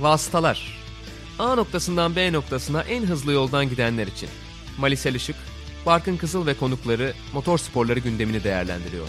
Vasıtalar A noktasından B noktasına en hızlı yoldan gidenler için. Malisel Işık, Barkın Kızıl ve konukları motor sporları gündemini değerlendiriyor.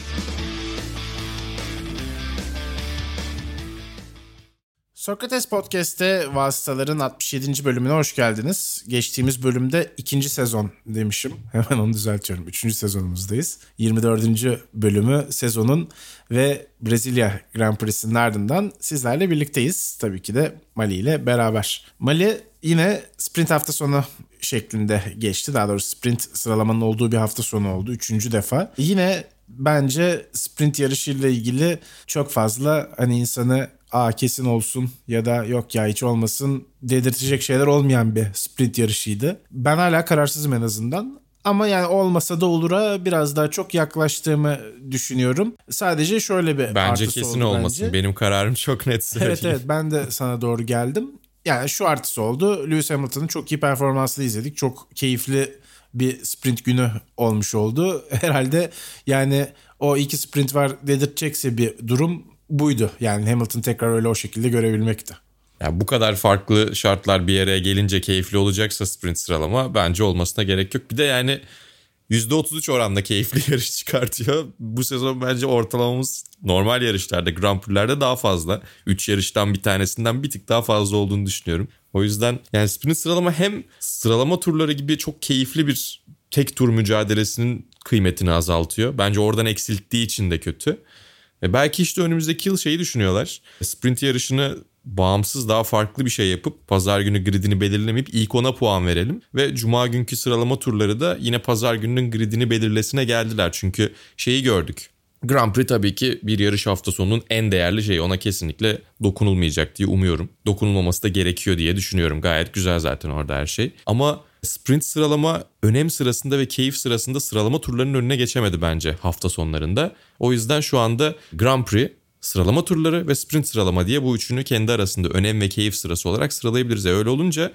Sokrates Podcast'te Vasıtaların 67. bölümüne hoş geldiniz. Geçtiğimiz bölümde ikinci sezon demişim. Hemen onu düzeltiyorum. Üçüncü sezonumuzdayız. 24. bölümü sezonun ve Brezilya Grand Prix'sinin ardından sizlerle birlikteyiz. Tabii ki de Mali ile beraber. Mali yine sprint hafta sonu şeklinde geçti. Daha doğrusu sprint sıralamanın olduğu bir hafta sonu oldu. Üçüncü defa. Yine bence sprint yarışıyla ilgili çok fazla hani insanı aa kesin olsun ya da yok ya hiç olmasın dedirtecek şeyler olmayan bir sprint yarışıydı. Ben hala kararsızım en azından. Ama yani olmasa da olura biraz daha çok yaklaştığımı düşünüyorum. Sadece şöyle bir Bence kesin olmasın. Bence. Benim kararım çok net söyleyeyim. Evet evet ben de sana doğru geldim. Yani şu artısı oldu. Lewis Hamilton'ın çok iyi performansını izledik. Çok keyifli bir sprint günü olmuş oldu. Herhalde yani o iki sprint var dedirtecekse bir durum buydu. Yani Hamilton tekrar öyle o şekilde görebilmekti. Yani bu kadar farklı şartlar bir yere gelince keyifli olacaksa sprint sıralama bence olmasına gerek yok. Bir de yani %33 oranda keyifli yarış çıkartıyor. Bu sezon bence ortalamamız normal yarışlarda, Grand Prix'lerde daha fazla. 3 yarıştan bir tanesinden bir tık daha fazla olduğunu düşünüyorum. O yüzden yani sprint sıralama hem sıralama turları gibi çok keyifli bir tek tur mücadelesinin kıymetini azaltıyor. Bence oradan eksilttiği için de kötü. E belki işte önümüzdeki yıl şeyi düşünüyorlar. Sprint yarışını bağımsız daha farklı bir şey yapıp pazar günü gridini belirlemeyip ilk ona puan verelim. Ve cuma günkü sıralama turları da yine pazar gününün gridini belirlesine geldiler. Çünkü şeyi gördük. Grand Prix tabii ki bir yarış hafta sonunun en değerli şeyi. Ona kesinlikle dokunulmayacak diye umuyorum. Dokunulmaması da gerekiyor diye düşünüyorum. Gayet güzel zaten orada her şey. Ama sprint sıralama önem sırasında ve keyif sırasında sıralama turlarının önüne geçemedi bence hafta sonlarında. O yüzden şu anda Grand Prix sıralama turları ve sprint sıralama diye bu üçünü kendi arasında önem ve keyif sırası olarak sıralayabiliriz. E öyle olunca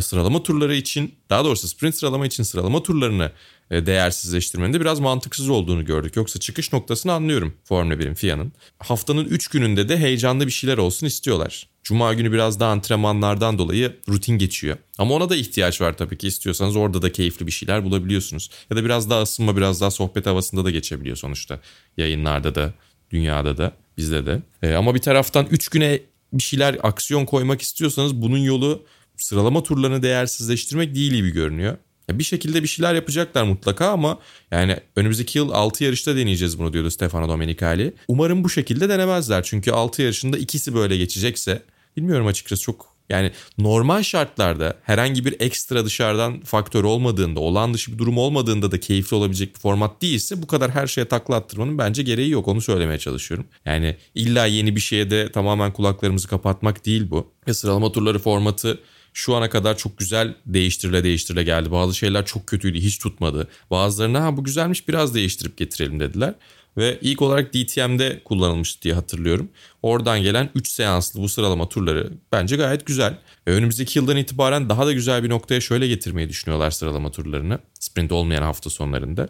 sıralama turları için daha doğrusu sprint sıralama için sıralama turlarını e, değersizleştirmenin de biraz mantıksız olduğunu gördük. Yoksa çıkış noktasını anlıyorum Formula 1'in FIA'nın. Haftanın 3 gününde de heyecanlı bir şeyler olsun istiyorlar. Cuma günü biraz daha antrenmanlardan dolayı rutin geçiyor. Ama ona da ihtiyaç var tabii ki istiyorsanız orada da keyifli bir şeyler bulabiliyorsunuz. Ya da biraz daha ısınma biraz daha sohbet havasında da geçebiliyor sonuçta. Yayınlarda da dünyada da bizde de. E, ama bir taraftan 3 güne bir şeyler aksiyon koymak istiyorsanız bunun yolu sıralama turlarını değersizleştirmek değil gibi görünüyor. Bir şekilde bir şeyler yapacaklar mutlaka ama yani önümüzdeki yıl 6 yarışta deneyeceğiz bunu diyordu Stefano Domenicali. Umarım bu şekilde denemezler çünkü 6 yarışında ikisi böyle geçecekse bilmiyorum açıkçası çok yani normal şartlarda herhangi bir ekstra dışarıdan faktör olmadığında, olan dışı bir durum olmadığında da keyifli olabilecek bir format değilse bu kadar her şeye takla attırmanın bence gereği yok. Onu söylemeye çalışıyorum. Yani illa yeni bir şeye de tamamen kulaklarımızı kapatmak değil bu. Ve sıralama turları formatı şu ana kadar çok güzel değiştirile değiştirile geldi. Bazı şeyler çok kötüydü, hiç tutmadı. Bazılarına ha bu güzelmiş biraz değiştirip getirelim dediler. Ve ilk olarak DTM'de kullanılmıştı diye hatırlıyorum. Oradan gelen 3 seanslı bu sıralama turları bence gayet güzel. Ve önümüzdeki yıldan itibaren daha da güzel bir noktaya şöyle getirmeyi düşünüyorlar sıralama turlarını. Sprint olmayan hafta sonlarında.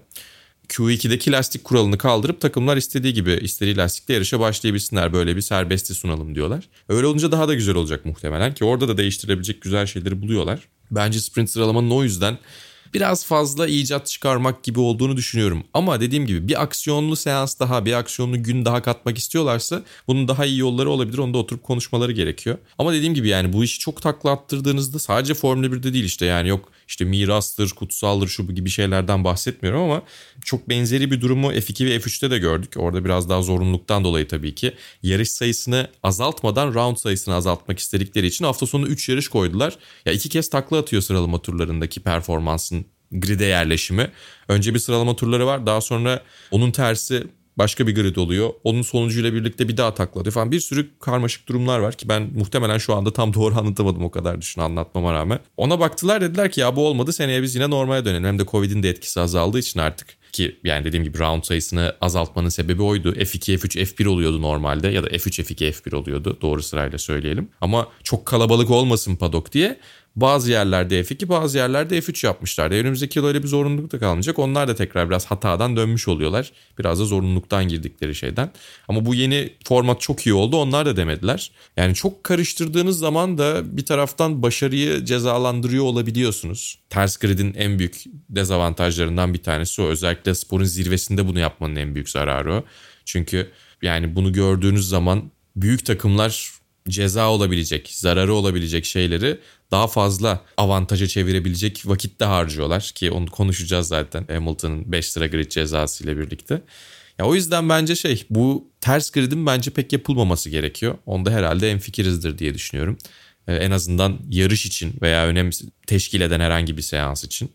Q2'deki lastik kuralını kaldırıp takımlar istediği gibi istediği lastikle yarışa başlayabilsinler. Böyle bir serbesti sunalım diyorlar. Öyle olunca daha da güzel olacak muhtemelen ki orada da değiştirebilecek güzel şeyleri buluyorlar. Bence sprint sıralamanın o yüzden biraz fazla icat çıkarmak gibi olduğunu düşünüyorum. Ama dediğim gibi bir aksiyonlu seans daha, bir aksiyonlu gün daha katmak istiyorlarsa bunun daha iyi yolları olabilir. Onu da oturup konuşmaları gerekiyor. Ama dediğim gibi yani bu işi çok takla attırdığınızda sadece Formula 1'de değil işte yani yok işte mirastır, kutsaldır şu gibi şeylerden bahsetmiyorum ama çok benzeri bir durumu F2 ve F3'te de gördük. Orada biraz daha zorunluluktan dolayı tabii ki yarış sayısını azaltmadan round sayısını azaltmak istedikleri için hafta sonu 3 yarış koydular. Ya iki kez takla atıyor sıralama turlarındaki performansın grid'e yerleşimi. Önce bir sıralama turları var. Daha sonra onun tersi başka bir grid oluyor. Onun sonucuyla birlikte bir daha takladı falan. Bir sürü karmaşık durumlar var ki ben muhtemelen şu anda tam doğru anlatamadım o kadar düşün anlatmama rağmen. Ona baktılar dediler ki ya bu olmadı seneye biz yine normale dönelim. Hem de Covid'in de etkisi azaldığı için artık. Ki yani dediğim gibi round sayısını azaltmanın sebebi oydu. F2, F3, F1 oluyordu normalde ya da F3, F2, F1 oluyordu. Doğru sırayla söyleyelim. Ama çok kalabalık olmasın padok diye bazı yerlerde F2 bazı yerlerde F3 yapmışlar. Önümüzdeki yıl öyle bir zorunluluk da kalmayacak. Onlar da tekrar biraz hatadan dönmüş oluyorlar. Biraz da zorunluluktan girdikleri şeyden. Ama bu yeni format çok iyi oldu. Onlar da demediler. Yani çok karıştırdığınız zaman da bir taraftan başarıyı cezalandırıyor olabiliyorsunuz. Ters gridin en büyük dezavantajlarından bir tanesi o. Özellikle sporun zirvesinde bunu yapmanın en büyük zararı o. Çünkü yani bunu gördüğünüz zaman büyük takımlar ceza olabilecek, zararı olabilecek şeyleri daha fazla avantaja çevirebilecek vakitte harcıyorlar ki onu konuşacağız zaten Hamilton'ın 5 lira grid cezası ile birlikte. Ya o yüzden bence şey bu ters gridin bence pek yapılmaması gerekiyor. Onda herhalde en fikirizdir diye düşünüyorum. Ee, en azından yarış için veya önem teşkil eden herhangi bir seans için.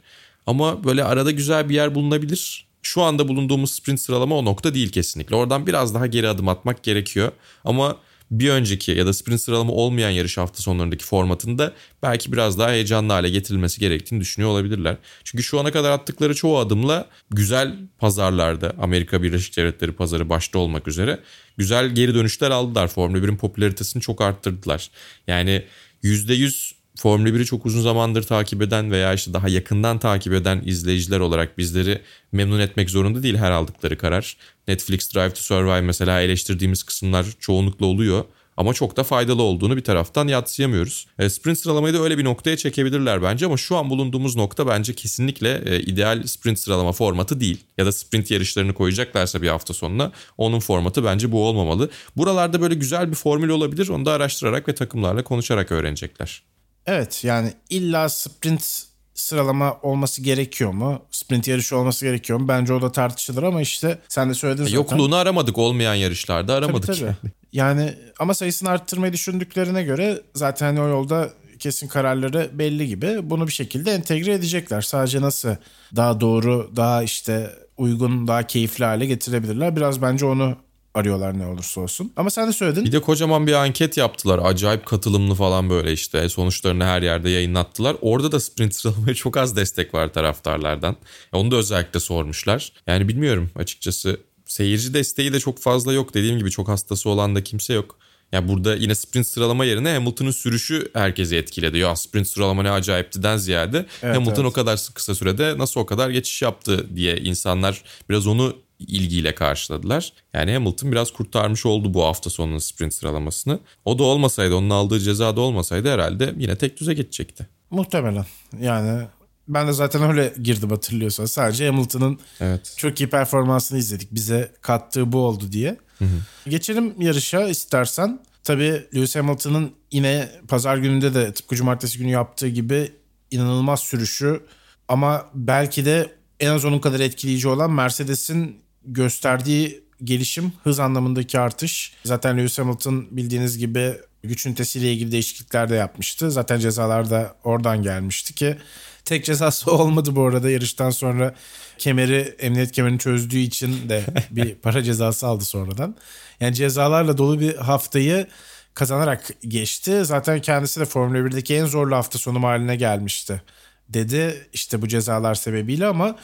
Ama böyle arada güzel bir yer bulunabilir. Şu anda bulunduğumuz sprint sıralama o nokta değil kesinlikle. Oradan biraz daha geri adım atmak gerekiyor. Ama bir önceki ya da sprint sıralama olmayan yarış hafta sonlarındaki formatında belki biraz daha heyecanlı hale getirilmesi gerektiğini düşünüyor olabilirler. Çünkü şu ana kadar attıkları çoğu adımla güzel pazarlarda Amerika Birleşik Devletleri pazarı başta olmak üzere güzel geri dönüşler aldılar. Formula 1'in popülaritesini çok arttırdılar. Yani %100 Formula 1'i çok uzun zamandır takip eden veya işte daha yakından takip eden izleyiciler olarak bizleri memnun etmek zorunda değil her aldıkları karar. Netflix Drive to Survive mesela eleştirdiğimiz kısımlar çoğunlukla oluyor. Ama çok da faydalı olduğunu bir taraftan yatsıyamıyoruz. E, sprint sıralamayı da öyle bir noktaya çekebilirler bence ama şu an bulunduğumuz nokta bence kesinlikle e, ideal sprint sıralama formatı değil. Ya da sprint yarışlarını koyacaklarsa bir hafta sonuna onun formatı bence bu olmamalı. Buralarda böyle güzel bir formül olabilir onu da araştırarak ve takımlarla konuşarak öğrenecekler. Evet yani illa sprint sıralama olması gerekiyor mu? Sprint yarışı olması gerekiyor mu? Bence o da tartışılır ama işte sen de söyledin zaten. Yokluğunu aramadık olmayan yarışlarda aramadık. Tabii, tabii. Yani ama sayısını arttırmayı düşündüklerine göre zaten hani o yolda kesin kararları belli gibi. Bunu bir şekilde entegre edecekler. Sadece nasıl daha doğru, daha işte uygun, daha keyifli hale getirebilirler. Biraz bence onu arıyorlar ne olursa olsun. Ama sen de söyledin. Bir de kocaman bir anket yaptılar. Acayip katılımlı falan böyle işte. Sonuçlarını her yerde yayınlattılar. Orada da sprint sıralamaya çok az destek var taraftarlardan. Onu da özellikle sormuşlar. Yani bilmiyorum açıkçası. Seyirci desteği de çok fazla yok. Dediğim gibi çok hastası olan da kimse yok. Yani burada yine sprint sıralama yerine Hamilton'ın sürüşü herkesi etkiledi. Ya sprint sıralama ne acayiptiden ziyade evet, Hamilton evet. o kadar kısa sürede nasıl o kadar geçiş yaptı diye insanlar biraz onu ilgiyle karşıladılar. Yani Hamilton biraz kurtarmış oldu bu hafta sonunun sprint sıralamasını. O da olmasaydı, onun aldığı ceza da olmasaydı herhalde yine tek düze geçecekti. Muhtemelen. Yani ben de zaten öyle girdim hatırlıyorsan. Sadece Hamilton'ın evet. çok iyi performansını izledik. Bize kattığı bu oldu diye. Hı hı. Geçelim yarışa istersen. Tabii Lewis Hamilton'ın yine pazar gününde de tıpkı cumartesi günü yaptığı gibi inanılmaz sürüşü ama belki de en az onun kadar etkileyici olan Mercedes'in gösterdiği gelişim, hız anlamındaki artış. Zaten Lewis Hamilton bildiğiniz gibi güç ünitesiyle ilgili değişiklikler de yapmıştı. Zaten cezalar da oradan gelmişti ki tek cezası olmadı bu arada yarıştan sonra kemeri emniyet kemerini çözdüğü için de bir para cezası aldı sonradan. Yani cezalarla dolu bir haftayı kazanarak geçti. Zaten kendisi de Formula 1'deki en zorlu hafta sonu haline gelmişti dedi işte bu cezalar sebebiyle ama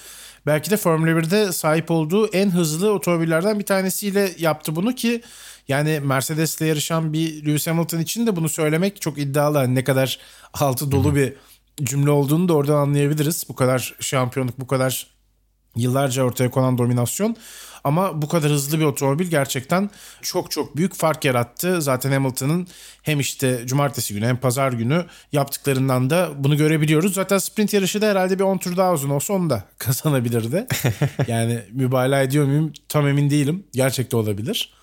belki de Formula 1'de sahip olduğu en hızlı otomobillerden bir tanesiyle yaptı bunu ki yani Mercedes'le yarışan bir Lewis Hamilton için de bunu söylemek çok iddialı. Yani ne kadar altı dolu bir cümle olduğunu da oradan anlayabiliriz. Bu kadar şampiyonluk, bu kadar yıllarca ortaya konan dominasyon. Ama bu kadar hızlı bir otomobil gerçekten çok çok büyük fark yarattı. Zaten Hamilton'ın hem işte cumartesi günü hem pazar günü yaptıklarından da bunu görebiliyoruz. Zaten sprint yarışı da herhalde bir 10 tur daha uzun olsa onu da kazanabilirdi. yani mübalağa ediyor muyum tam emin değilim. Gerçekte olabilir.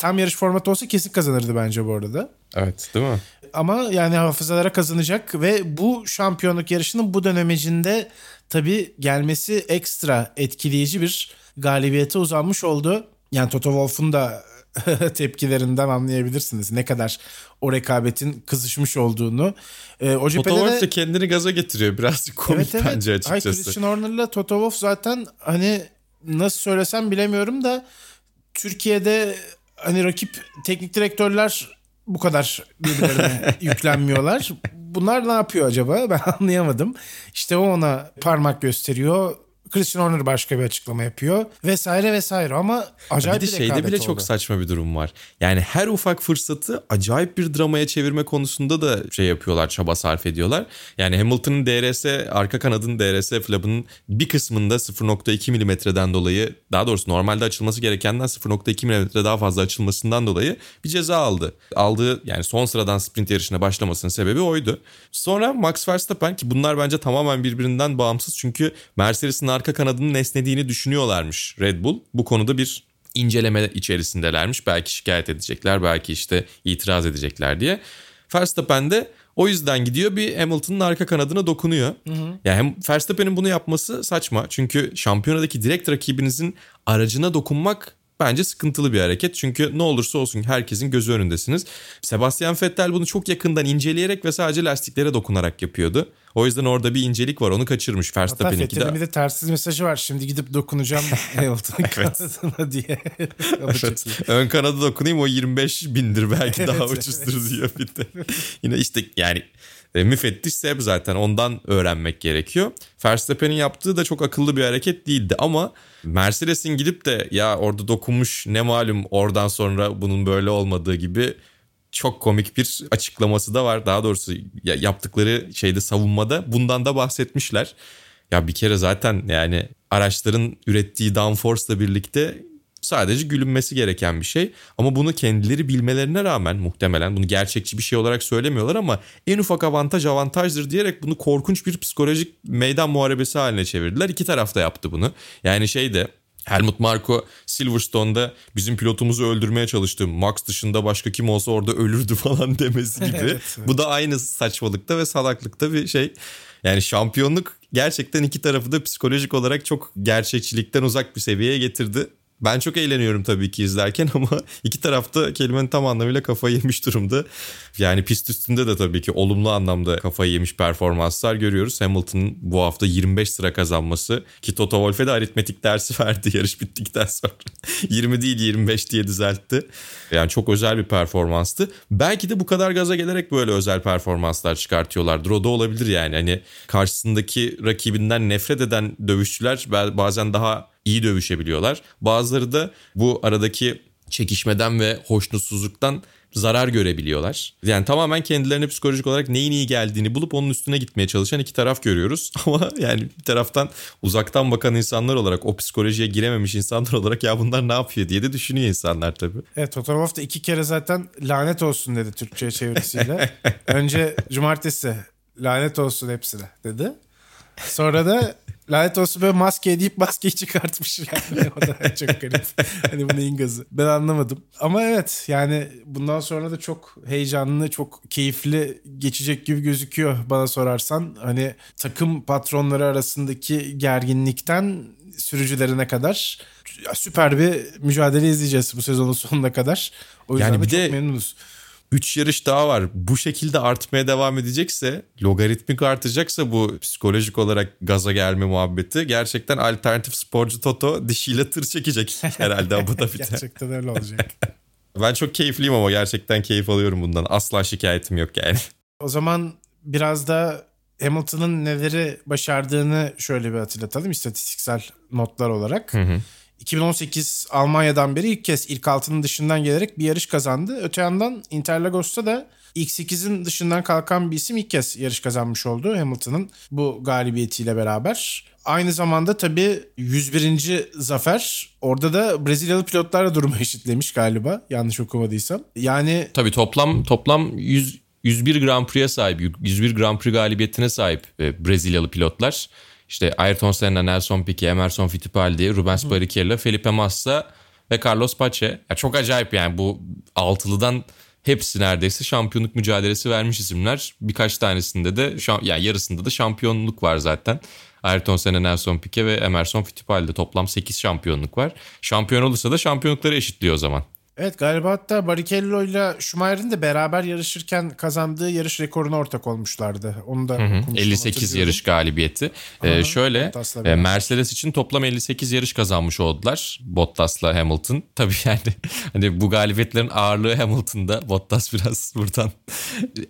Tam yarış formatı olsa kesin kazanırdı bence bu arada. Evet değil mi? Ama yani hafızalara kazanacak ve bu şampiyonluk yarışının bu dönemecinde tabii gelmesi ekstra etkileyici bir galibiyete uzanmış oldu. Yani Toto Wolff'un da tepkilerinden anlayabilirsiniz ne kadar o rekabetin kızışmış olduğunu. Ee, o Toto Wolff de kendini gaza getiriyor birazcık komik evet, evet. bence açıkçası. Ay, Christian Horner'la Toto Wolff zaten hani nasıl söylesem bilemiyorum da Türkiye'de hani rakip teknik direktörler bu kadar birbirlerine yüklenmiyorlar. Bunlar ne yapıyor acaba? Ben anlayamadım. İşte o ona parmak gösteriyor Christian Horner başka bir açıklama yapıyor vesaire vesaire ama acayip bir bir, de şeyde bile oldu. çok saçma bir durum var. Yani her ufak fırsatı acayip bir dramaya çevirme konusunda da şey yapıyorlar, çaba sarf ediyorlar. Yani Hamilton'ın DRS, arka kanadın DRS flabının bir kısmında 0.2 milimetreden dolayı, daha doğrusu normalde açılması gerekenden 0.2 milimetre daha fazla açılmasından dolayı bir ceza aldı. Aldığı yani son sıradan sprint yarışına başlamasının sebebi oydu. Sonra Max Verstappen ki bunlar bence tamamen birbirinden bağımsız çünkü Mercedes'in arka kanadının esnediğini düşünüyorlarmış Red Bull. Bu konuda bir inceleme içerisindelermiş. Belki şikayet edecekler, belki işte itiraz edecekler diye. Verstappen de o yüzden gidiyor bir Hamilton'ın arka kanadına dokunuyor. Hı hı. Yani hem Verstappen'in bunu yapması saçma. Çünkü şampiyonadaki direkt rakibinizin aracına dokunmak bence sıkıntılı bir hareket. Çünkü ne olursa olsun herkesin gözü önündesiniz. Sebastian Vettel bunu çok yakından inceleyerek ve sadece lastiklere dokunarak yapıyordu. O yüzden orada bir incelik var. Onu kaçırmış Verstappen'inki de. Hatta de tersiz mesajı var. Şimdi gidip dokunacağım Hamilton'ın kanadına diye. evet. Ön kanada dokunayım o 25 bindir belki daha evet, ucuzdur evet. diyor bir de. Yine işte yani e, müfettiş Seb zaten ondan öğrenmek gerekiyor. Verstappen'in yaptığı da çok akıllı bir hareket değildi ama Mercedes'in gidip de ya orada dokunmuş ne malum oradan sonra bunun böyle olmadığı gibi çok komik bir açıklaması da var. Daha doğrusu yaptıkları şeyde savunmada bundan da bahsetmişler. Ya bir kere zaten yani araçların ürettiği downforce'la birlikte sadece gülünmesi gereken bir şey. Ama bunu kendileri bilmelerine rağmen muhtemelen bunu gerçekçi bir şey olarak söylemiyorlar ama en ufak avantaj avantajdır diyerek bunu korkunç bir psikolojik meydan muharebesi haline çevirdiler. İki taraf da yaptı bunu. Yani şey de Helmut Marko Silverstone'da bizim pilotumuzu öldürmeye çalıştı. Max dışında başka kim olsa orada ölürdü falan demesi gibi. evet, evet. Bu da aynı saçmalıkta ve salaklıkta bir şey. Yani şampiyonluk gerçekten iki tarafı da psikolojik olarak çok gerçekçilikten uzak bir seviyeye getirdi. Ben çok eğleniyorum tabii ki izlerken ama iki tarafta kelimenin tam anlamıyla kafayı yemiş durumda. Yani pist üstünde de tabii ki olumlu anlamda kafayı yemiş performanslar görüyoruz. Hamilton'ın bu hafta 25 sıra kazanması ki Toto Wolff'e de aritmetik dersi verdi yarış bittikten sonra. 20 değil 25 diye düzeltti. Yani çok özel bir performanstı. Belki de bu kadar gaza gelerek böyle özel performanslar çıkartıyorlardır. O da olabilir yani. Hani karşısındaki rakibinden nefret eden dövüşçüler bazen daha iyi dövüşebiliyorlar. Bazıları da bu aradaki çekişmeden ve hoşnutsuzluktan zarar görebiliyorlar. Yani tamamen kendilerine psikolojik olarak neyin iyi geldiğini bulup onun üstüne gitmeye çalışan iki taraf görüyoruz. Ama yani bir taraftan uzaktan bakan insanlar olarak o psikolojiye girememiş insanlar olarak ya bunlar ne yapıyor diye de düşünüyor insanlar tabii. Evet Totoroff da iki kere zaten lanet olsun dedi Türkçe çevirisiyle. Önce cumartesi lanet olsun hepsine dedi. Sonra da lanet olsun böyle maske deyip maskeyi çıkartmış yani. o da çok garip. hani bu neyin gazı? Ben anlamadım. Ama evet yani bundan sonra da çok heyecanlı, çok keyifli geçecek gibi gözüküyor bana sorarsan. Hani takım patronları arasındaki gerginlikten sürücülerine kadar süper bir mücadele izleyeceğiz bu sezonun sonuna kadar. O yüzden yani bir de çok memnunuz. 3 yarış daha var. Bu şekilde artmaya devam edecekse, logaritmik artacaksa bu psikolojik olarak gaza gelme muhabbeti gerçekten alternatif sporcu Toto dişiyle tır çekecek herhalde Abu Dhabi'de. gerçekten öyle olacak. ben çok keyifliyim ama gerçekten keyif alıyorum bundan. Asla şikayetim yok yani. O zaman biraz da Hamilton'ın neleri başardığını şöyle bir hatırlatalım istatistiksel notlar olarak. Hı hı. 2018 Almanya'dan beri ilk kez ilk altının dışından gelerek bir yarış kazandı. Öte yandan Interlagos'ta da ilk 8'in dışından kalkan bir isim ilk kez yarış kazanmış oldu Hamilton'ın bu galibiyetiyle beraber. Aynı zamanda tabii 101. zafer. Orada da Brezilyalı pilotlarla durumu eşitlemiş galiba. Yanlış okumadıysam. Yani tabii toplam toplam 100 101 Grand Prix'e sahip, 101 Grand Prix galibiyetine sahip e, Brezilyalı pilotlar. İşte Ayrton Senna, Nelson Piquet, Emerson Fittipaldi, Rubens Barrichello, Felipe Massa ve Carlos Pace. Ya çok acayip yani bu altılıdan hepsi neredeyse şampiyonluk mücadelesi vermiş isimler. Birkaç tanesinde de yani yarısında da şampiyonluk var zaten. Ayrton Senna, Nelson Piquet ve Emerson Fittipaldi toplam 8 şampiyonluk var. Şampiyon olursa da şampiyonlukları eşitliyor o zaman. Evet galiba hatta Barrichello ile Schumacher'in de beraber yarışırken kazandığı yarış rekoruna ortak olmuşlardı. Onu da konuştum, 58 hatırlıyorum. yarış galibiyeti. Ee, şöyle e. Mercedes için toplam 58 yarış kazanmış oldular. Bottas'la Hamilton. Tabii yani hani bu galibiyetlerin ağırlığı Hamilton'da. Bottas biraz buradan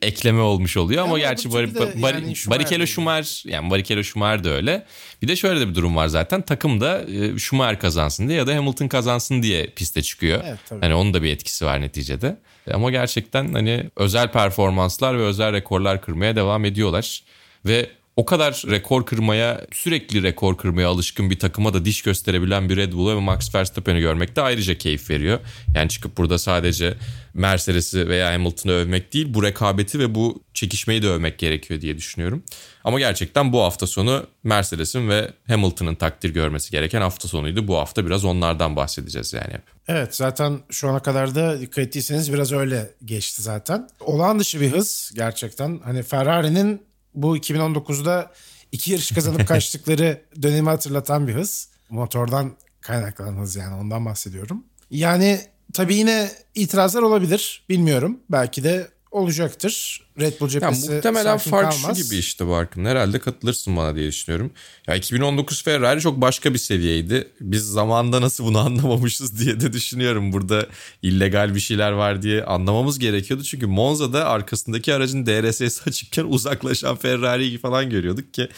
ekleme olmuş oluyor ama Ama gerçi Bar- de Bar- yani Barrichello Schumacher yani Barrichello Schumacher de öyle. Bir de şöyle de bir durum var zaten. Takım da e, Schumacher kazansın diye ya da Hamilton kazansın diye piste çıkıyor. Evet, tabii. Hani onun da bir etkisi var neticede. Ama gerçekten hani özel performanslar ve özel rekorlar kırmaya devam ediyorlar. Ve o kadar rekor kırmaya, sürekli rekor kırmaya alışkın bir takıma da diş gösterebilen bir Red Bull'u ve Max Verstappen'i görmek de ayrıca keyif veriyor. Yani çıkıp burada sadece Mercedes'i veya Hamilton'ı övmek değil, bu rekabeti ve bu çekişmeyi de övmek gerekiyor diye düşünüyorum. Ama gerçekten bu hafta sonu Mercedes'in ve Hamilton'ın takdir görmesi gereken hafta sonuydu. Bu hafta biraz onlardan bahsedeceğiz yani hep. Evet zaten şu ana kadar da dikkat ettiyseniz biraz öyle geçti zaten. Olağan dışı bir hız gerçekten. Hani Ferrari'nin bu 2019'da iki yarış kazanıp kaçtıkları dönemi hatırlatan bir hız. Motordan kaynaklanan hız yani ondan bahsediyorum. Yani tabii yine itirazlar olabilir bilmiyorum. Belki de olacaktır. Red Bull Ya cephesi muhtemelen sakin fark kalmaz. şu gibi işte Barkın. Herhalde katılırsın bana diye düşünüyorum. Ya 2019 Ferrari çok başka bir seviyeydi. Biz zamanda nasıl bunu anlamamışız diye de düşünüyorum. Burada illegal bir şeyler var diye anlamamız gerekiyordu. Çünkü Monza'da arkasındaki aracın DRS'si açıkken uzaklaşan Ferrari'yi falan görüyorduk ki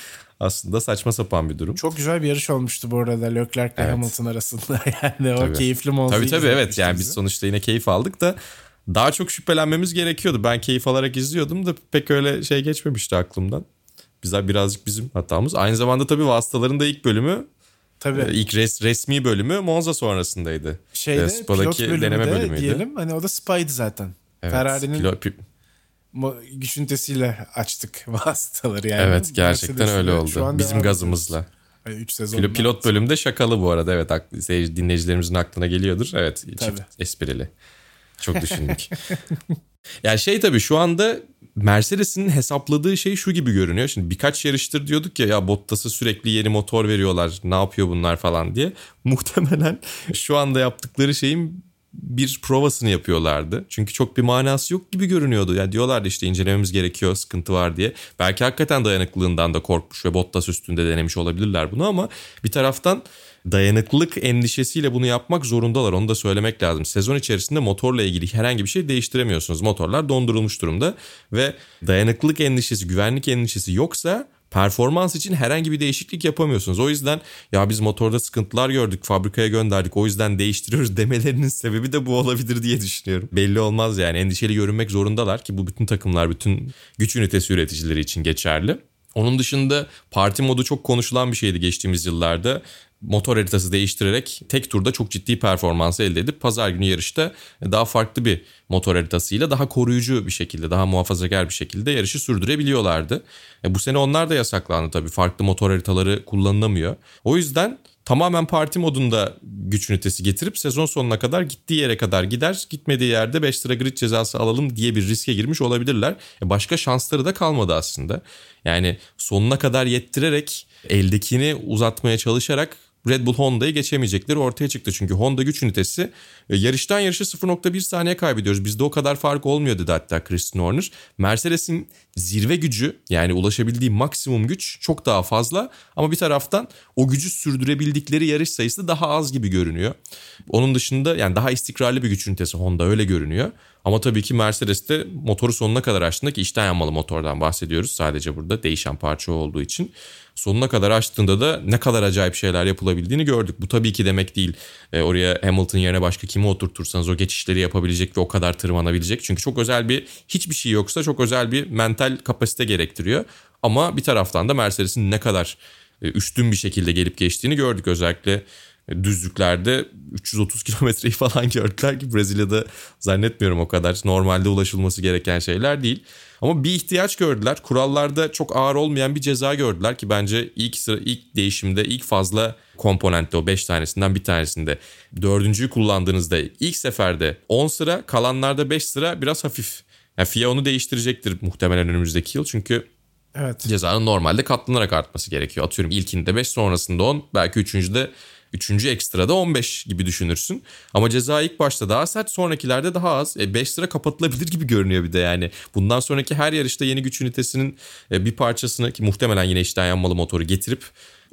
aslında saçma sapan bir durum. Çok güzel bir yarış olmuştu bu arada Leclerc ve Hamilton arasında. Yani o Tabii. keyifli Monza'yı Tabii tabii evet yani bize. biz sonuçta yine keyif aldık da daha çok şüphelenmemiz gerekiyordu. Ben keyif alarak izliyordum da pek öyle şey geçmemişti aklımdan. Bize birazcık bizim hatamız. Aynı zamanda tabii vasıtaların da ilk bölümü Tabii. e, ilk res, resmi bölümü Monza sonrasındaydı. şeyde E, pilot Spa'daki bölümü deneme de bölümüydü. diyelim hani o da Spa'ydı zaten. Evet, Ferrari'nin pilo- pi- güç ünitesiyle açtık vasıtaları yani. evet gerçekten öyle oldu. Bizim gazımızla. 3 sezon. Pilot, pilot bölümde şakalı bu arada. Evet dinleyicilerimizin aklına geliyordur. Evet çift Tabii. esprili. Çok düşündük. yani şey tabii şu anda Mercedes'in hesapladığı şey şu gibi görünüyor. Şimdi birkaç yarıştır diyorduk ya ya Bottas'a sürekli yeni motor veriyorlar. Ne yapıyor bunlar falan diye. Muhtemelen şu anda yaptıkları şeyin bir provasını yapıyorlardı. Çünkü çok bir manası yok gibi görünüyordu. Yani diyorlardı işte incelememiz gerekiyor, sıkıntı var diye. Belki hakikaten dayanıklılığından da korkmuş ve Bottas üstünde denemiş olabilirler bunu ama bir taraftan dayanıklılık endişesiyle bunu yapmak zorundalar. Onu da söylemek lazım. Sezon içerisinde motorla ilgili herhangi bir şey değiştiremiyorsunuz. Motorlar dondurulmuş durumda ve dayanıklılık endişesi, güvenlik endişesi yoksa performans için herhangi bir değişiklik yapamıyorsunuz. O yüzden ya biz motorda sıkıntılar gördük, fabrikaya gönderdik, o yüzden değiştiriyoruz demelerinin sebebi de bu olabilir diye düşünüyorum. Belli olmaz yani endişeli görünmek zorundalar ki bu bütün takımlar, bütün güç ünitesi üreticileri için geçerli. Onun dışında parti modu çok konuşulan bir şeydi geçtiğimiz yıllarda. Motor haritası değiştirerek tek turda çok ciddi performansı elde edip pazar günü yarışta daha farklı bir motor haritasıyla daha koruyucu bir şekilde, daha muhafazakar bir şekilde yarışı sürdürebiliyorlardı. E bu sene onlar da yasaklandı tabii. Farklı motor haritaları kullanılamıyor. O yüzden tamamen parti modunda güç ünitesi getirip sezon sonuna kadar gittiği yere kadar gider. Gitmediği yerde 5 lira grid cezası alalım diye bir riske girmiş olabilirler. E başka şansları da kalmadı aslında. Yani sonuna kadar yettirerek eldekini uzatmaya çalışarak Red Bull Honda'yı geçemeyecekleri ortaya çıktı. Çünkü Honda güç ünitesi e, yarıştan yarışa 0.1 saniye kaybediyoruz. Bizde o kadar fark olmuyor dedi hatta Christian Horner. Mercedes'in zirve gücü yani ulaşabildiği maksimum güç çok daha fazla. Ama bir taraftan o gücü sürdürebildikleri yarış sayısı daha az gibi görünüyor. Onun dışında yani daha istikrarlı bir güç ünitesi Honda öyle görünüyor. Ama tabii ki Mercedes'te motoru sonuna kadar açtığında ki içten yanmalı motordan bahsediyoruz. Sadece burada değişen parça olduğu için. Sonuna kadar açtığında da ne kadar acayip şeyler yapılabildiğini gördük. Bu tabii ki demek değil. E, oraya Hamilton yerine başka kimi oturtursanız o geçişleri yapabilecek ve o kadar tırmanabilecek. Çünkü çok özel bir hiçbir şey yoksa çok özel bir mental kapasite gerektiriyor. Ama bir taraftan da Mercedes'in ne kadar e, üstün bir şekilde gelip geçtiğini gördük. Özellikle düzlüklerde 330 kilometreyi falan gördüler ki Brezilya'da zannetmiyorum o kadar normalde ulaşılması gereken şeyler değil. Ama bir ihtiyaç gördüler. Kurallarda çok ağır olmayan bir ceza gördüler ki bence ilk sıra ilk değişimde ilk fazla komponentte o 5 tanesinden bir tanesinde dördüncüyü kullandığınızda ilk seferde 10 sıra kalanlarda 5 sıra biraz hafif. Yani FIA onu değiştirecektir muhtemelen önümüzdeki yıl çünkü Evet. cezanın normalde katlanarak artması gerekiyor. Atıyorum ilkinde 5 sonrasında 10 belki üçüncüde Üçüncü ekstrada 15 gibi düşünürsün. Ama ceza ilk başta daha sert sonrakilerde daha az. 5 e, sıra kapatılabilir gibi görünüyor bir de yani. Bundan sonraki her yarışta yeni güç ünitesinin e, bir parçasını ki muhtemelen yine içten yanmalı motoru getirip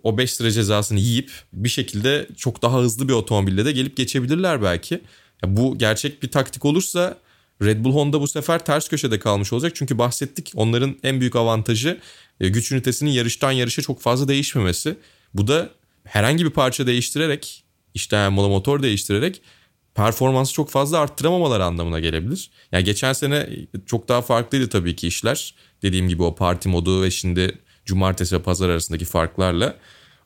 o 5 sıra cezasını yiyip bir şekilde çok daha hızlı bir otomobille de gelip geçebilirler belki. Bu gerçek bir taktik olursa Red Bull Honda bu sefer ters köşede kalmış olacak. Çünkü bahsettik onların en büyük avantajı e, güç ünitesinin yarıştan yarışa çok fazla değişmemesi. Bu da herhangi bir parça değiştirerek işte yani motor değiştirerek performansı çok fazla arttıramamaları anlamına gelebilir. Yani geçen sene çok daha farklıydı tabii ki işler. Dediğim gibi o parti modu ve şimdi cumartesi ve pazar arasındaki farklarla.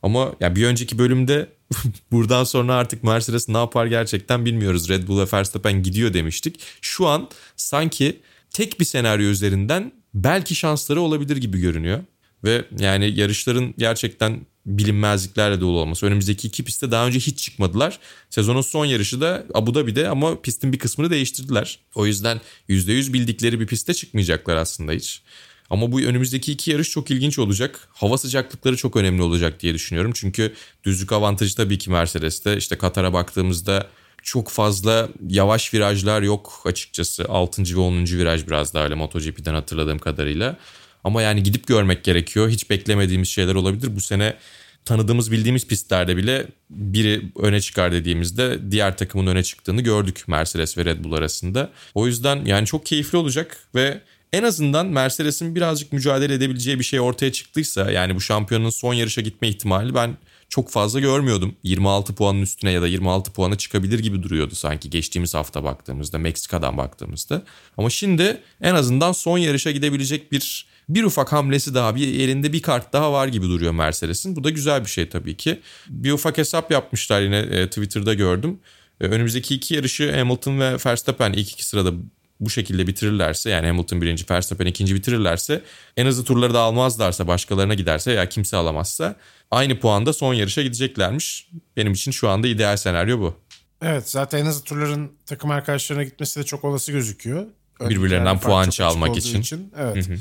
Ama yani bir önceki bölümde buradan sonra artık Mercedes ne yapar gerçekten bilmiyoruz. Red Bull ve Verstappen gidiyor demiştik. Şu an sanki tek bir senaryo üzerinden belki şansları olabilir gibi görünüyor. Ve yani yarışların gerçekten bilinmezliklerle dolu olması. Önümüzdeki iki pistte daha önce hiç çıkmadılar. Sezonun son yarışı da Abu Dhabi'de ama pistin bir kısmını değiştirdiler. O yüzden %100 bildikleri bir piste çıkmayacaklar aslında hiç. Ama bu önümüzdeki iki yarış çok ilginç olacak. Hava sıcaklıkları çok önemli olacak diye düşünüyorum. Çünkü düzlük avantajı tabii ki Mercedes'te. İşte Katar'a baktığımızda çok fazla yavaş virajlar yok açıkçası. 6. ve 10. viraj biraz daha öyle MotoGP'den hatırladığım kadarıyla. Ama yani gidip görmek gerekiyor. Hiç beklemediğimiz şeyler olabilir. Bu sene tanıdığımız bildiğimiz pistlerde bile biri öne çıkar dediğimizde diğer takımın öne çıktığını gördük Mercedes ve Red Bull arasında. O yüzden yani çok keyifli olacak ve en azından Mercedes'in birazcık mücadele edebileceği bir şey ortaya çıktıysa yani bu şampiyonun son yarışa gitme ihtimali ben çok fazla görmüyordum. 26 puanın üstüne ya da 26 puana çıkabilir gibi duruyordu sanki geçtiğimiz hafta baktığımızda Meksika'dan baktığımızda. Ama şimdi en azından son yarışa gidebilecek bir bir ufak hamlesi daha bir elinde bir kart daha var gibi duruyor Mercedes'in. Bu da güzel bir şey tabii ki. Bir ufak hesap yapmışlar yine e, Twitter'da gördüm. E, önümüzdeki iki yarışı Hamilton ve Verstappen ilk iki sırada bu şekilde bitirirlerse yani Hamilton birinci Verstappen ikinci bitirirlerse en hızlı turları da almazlarsa başkalarına giderse ya kimse alamazsa aynı puanda son yarışa gideceklermiş. Benim için şu anda ideal senaryo bu. Evet zaten en hızlı turların takım arkadaşlarına gitmesi de çok olası gözüküyor. Birbirlerinden puan çalmak için. için. Evet. Hı hı.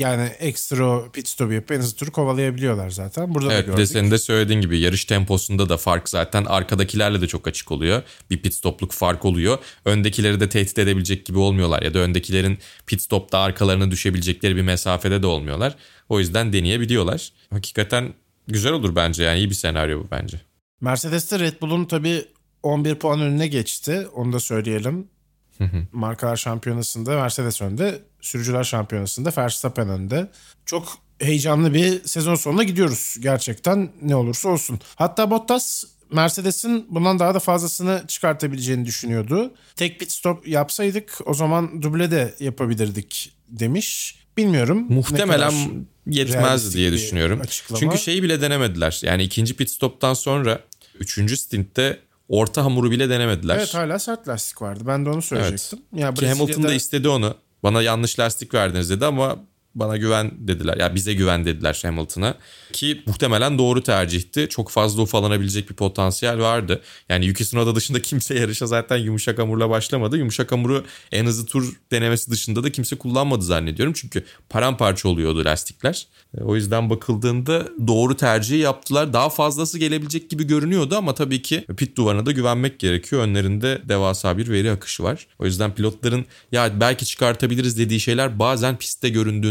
Yani ekstra pit stop yapıp en hızlı turu kovalayabiliyorlar zaten. Burada evet, da gördük. de senin de söylediğin gibi yarış temposunda da fark zaten arkadakilerle de çok açık oluyor. Bir pit stopluk fark oluyor. Öndekileri de tehdit edebilecek gibi olmuyorlar ya da öndekilerin pit stopta arkalarına düşebilecekleri bir mesafede de olmuyorlar. O yüzden deneyebiliyorlar. Hakikaten güzel olur bence yani iyi bir senaryo bu bence. Mercedes'te Red Bull'un tabii 11 puan önüne geçti. Onu da söyleyelim. Markalar şampiyonasında Mercedes önde. Sürücüler şampiyonasında Verstappen önde. Çok heyecanlı bir sezon sonuna gidiyoruz gerçekten ne olursa olsun. Hatta Bottas Mercedes'in bundan daha da fazlasını çıkartabileceğini düşünüyordu. Tek pit stop yapsaydık o zaman duble de yapabilirdik demiş. Bilmiyorum. Muhtemelen yetmez diye düşünüyorum. Çünkü şeyi bile denemediler. Yani ikinci pit stop'tan sonra üçüncü stintte orta hamuru bile denemediler. Evet hala sert lastik vardı. Ben de onu söyleyecektim. Evet. Ya Ki Hamilton da istedi onu. Bana yanlış lastik verdiniz dedi ama bana güven dediler. Ya bize güven dediler Hamilton'a. Ki muhtemelen doğru tercihti. Çok fazla ufalanabilecek bir potansiyel vardı. Yani Yuki Tsunoda dışında kimse yarışa zaten yumuşak hamurla başlamadı. Yumuşak hamuru en hızlı tur denemesi dışında da kimse kullanmadı zannediyorum. Çünkü paramparça oluyordu lastikler. E, o yüzden bakıldığında doğru tercihi yaptılar. Daha fazlası gelebilecek gibi görünüyordu ama tabii ki pit duvarına da güvenmek gerekiyor. Önlerinde devasa bir veri akışı var. O yüzden pilotların ya belki çıkartabiliriz dediği şeyler bazen pistte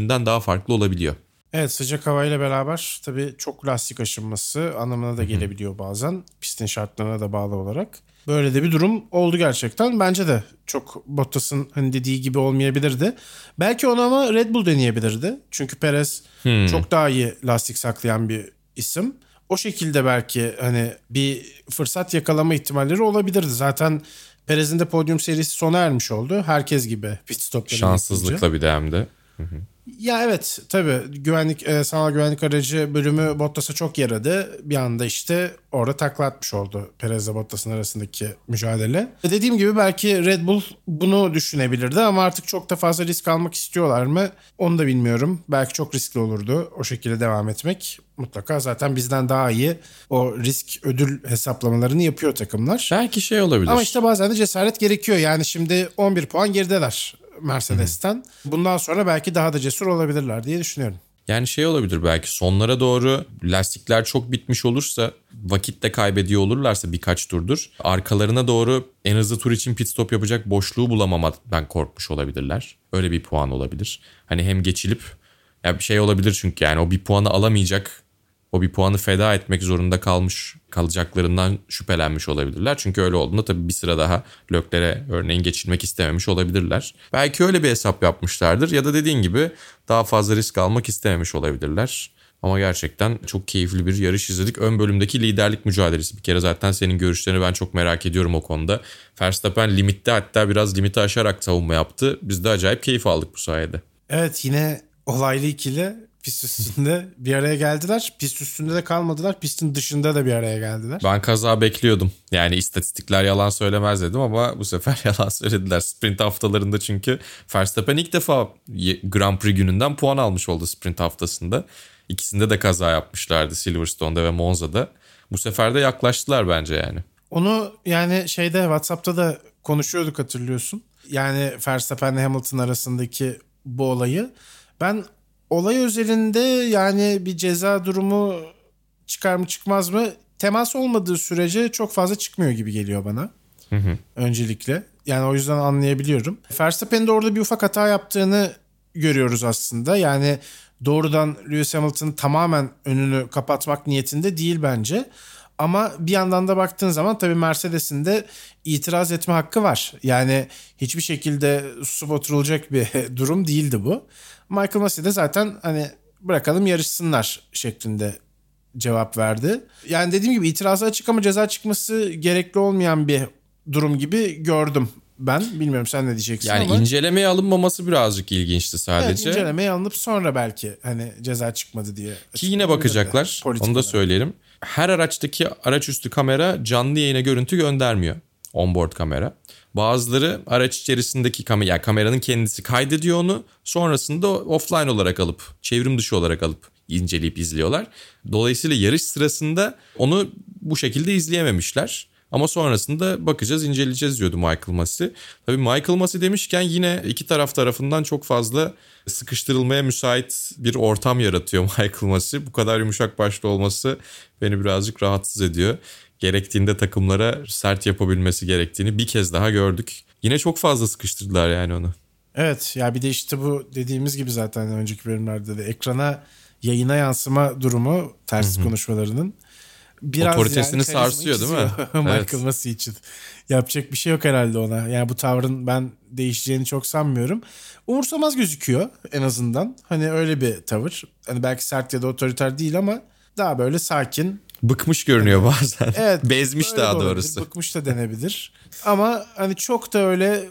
göründüğünden daha farklı olabiliyor. Evet sıcak havayla beraber tabii çok lastik aşınması anlamına da gelebiliyor bazen. Pistin şartlarına da bağlı olarak. Böyle de bir durum oldu gerçekten. Bence de çok Bottas'ın hani dediği gibi olmayabilirdi. Belki onu ama Red Bull deneyebilirdi. Çünkü Perez hmm. çok daha iyi lastik saklayan bir isim. O şekilde belki hani bir fırsat yakalama ihtimalleri olabilirdi. Zaten Perez'in de podyum serisi sona ermiş oldu. Herkes gibi pit stopları Şanssızlıkla bir de hem de. Hı hı. Ya evet tabii güvenlik e, sanal güvenlik aracı bölümü Bottas'a çok yaradı. Bir anda işte orada takla atmış oldu Perez ile Bottas'ın arasındaki mücadele. Dediğim gibi belki Red Bull bunu düşünebilirdi ama artık çok da fazla risk almak istiyorlar mı? Onu da bilmiyorum. Belki çok riskli olurdu o şekilde devam etmek. Mutlaka zaten bizden daha iyi o risk ödül hesaplamalarını yapıyor takımlar. Belki şey olabilir. Ama işte bazen de cesaret gerekiyor. Yani şimdi 11 puan gerideler Mercedes'ten. Bundan sonra belki daha da cesur olabilirler diye düşünüyorum. Yani şey olabilir belki sonlara doğru lastikler çok bitmiş olursa vakit de kaybediyor olurlarsa birkaç turdur. Arkalarına doğru en hızlı tur için pit stop yapacak boşluğu bulamama ben korkmuş olabilirler. Öyle bir puan olabilir. Hani hem geçilip ya bir şey olabilir çünkü yani o bir puanı alamayacak o bir puanı feda etmek zorunda kalmış kalacaklarından şüphelenmiş olabilirler. Çünkü öyle olduğunda tabii bir sıra daha Lökler'e örneğin geçilmek istememiş olabilirler. Belki öyle bir hesap yapmışlardır ya da dediğin gibi daha fazla risk almak istememiş olabilirler. Ama gerçekten çok keyifli bir yarış izledik. Ön bölümdeki liderlik mücadelesi. Bir kere zaten senin görüşlerini ben çok merak ediyorum o konuda. Verstappen limitte hatta biraz limiti aşarak savunma yaptı. Biz de acayip keyif aldık bu sayede. Evet yine olaylı ikili pist üstünde bir araya geldiler. Pist üstünde de kalmadılar. Pistin dışında da bir araya geldiler. Ben kaza bekliyordum. Yani istatistikler yalan söylemez dedim ama bu sefer yalan söylediler. Sprint haftalarında çünkü Verstappen ilk defa Grand Prix gününden puan almış oldu sprint haftasında. İkisinde de kaza yapmışlardı Silverstone'da ve Monza'da. Bu sefer de yaklaştılar bence yani. Onu yani şeyde WhatsApp'ta da konuşuyorduk hatırlıyorsun. Yani Verstappen ile Hamilton arasındaki bu olayı. Ben olay özelinde yani bir ceza durumu çıkar mı çıkmaz mı temas olmadığı sürece çok fazla çıkmıyor gibi geliyor bana. Hı hı. Öncelikle. Yani o yüzden anlayabiliyorum. Verstappen'in de orada bir ufak hata yaptığını görüyoruz aslında. Yani doğrudan Lewis Hamilton'ın tamamen önünü kapatmak niyetinde değil bence. Ama bir yandan da baktığın zaman tabii Mercedes'in de itiraz etme hakkı var. Yani hiçbir şekilde susup oturulacak bir durum değildi bu. Michael Massey de zaten hani bırakalım yarışsınlar şeklinde cevap verdi. Yani dediğim gibi itirazı açık ama ceza çıkması gerekli olmayan bir durum gibi gördüm ben. Bilmiyorum sen ne diyeceksin yani ama. Yani incelemeye alınmaması birazcık ilginçti sadece. Evet incelemeye alınıp sonra belki hani ceza çıkmadı diye. Ki yine bakacaklar. Onu da söyleyelim. Her araçtaki araç üstü kamera canlı yayına görüntü göndermiyor. Onboard kamera. Bazıları araç içerisindeki kamera, yani kameranın kendisi kaydediyor onu. Sonrasında offline olarak alıp, çevrim dışı olarak alıp inceleyip izliyorlar. Dolayısıyla yarış sırasında onu bu şekilde izleyememişler. Ama sonrasında bakacağız, inceleyeceğiz diyordu Michael Masi. Tabii Michael Masi demişken yine iki taraf tarafından çok fazla sıkıştırılmaya müsait bir ortam yaratıyor Michael Masi. Bu kadar yumuşak başlı olması beni birazcık rahatsız ediyor gerektiğinde takımlara sert yapabilmesi gerektiğini bir kez daha gördük. Yine çok fazla sıkıştırdılar yani onu. Evet ya bir de işte bu dediğimiz gibi zaten önceki bölümlerde de ekrana yayına yansıma durumu ters Hı-hı. konuşmalarının biraz otoritesini yani sarsıyor değil mi? Michael evet. Massey için. Yapacak bir şey yok herhalde ona. Yani bu tavrın ben değişeceğini çok sanmıyorum. Umursamaz gözüküyor en azından. Hani öyle bir tavır. Hani belki sert ya da otoriter değil ama daha böyle sakin, Bıkmış görünüyor bazen. Evet. Bezmiş daha doğrusu. Bıkmış da denebilir. Ama hani çok da öyle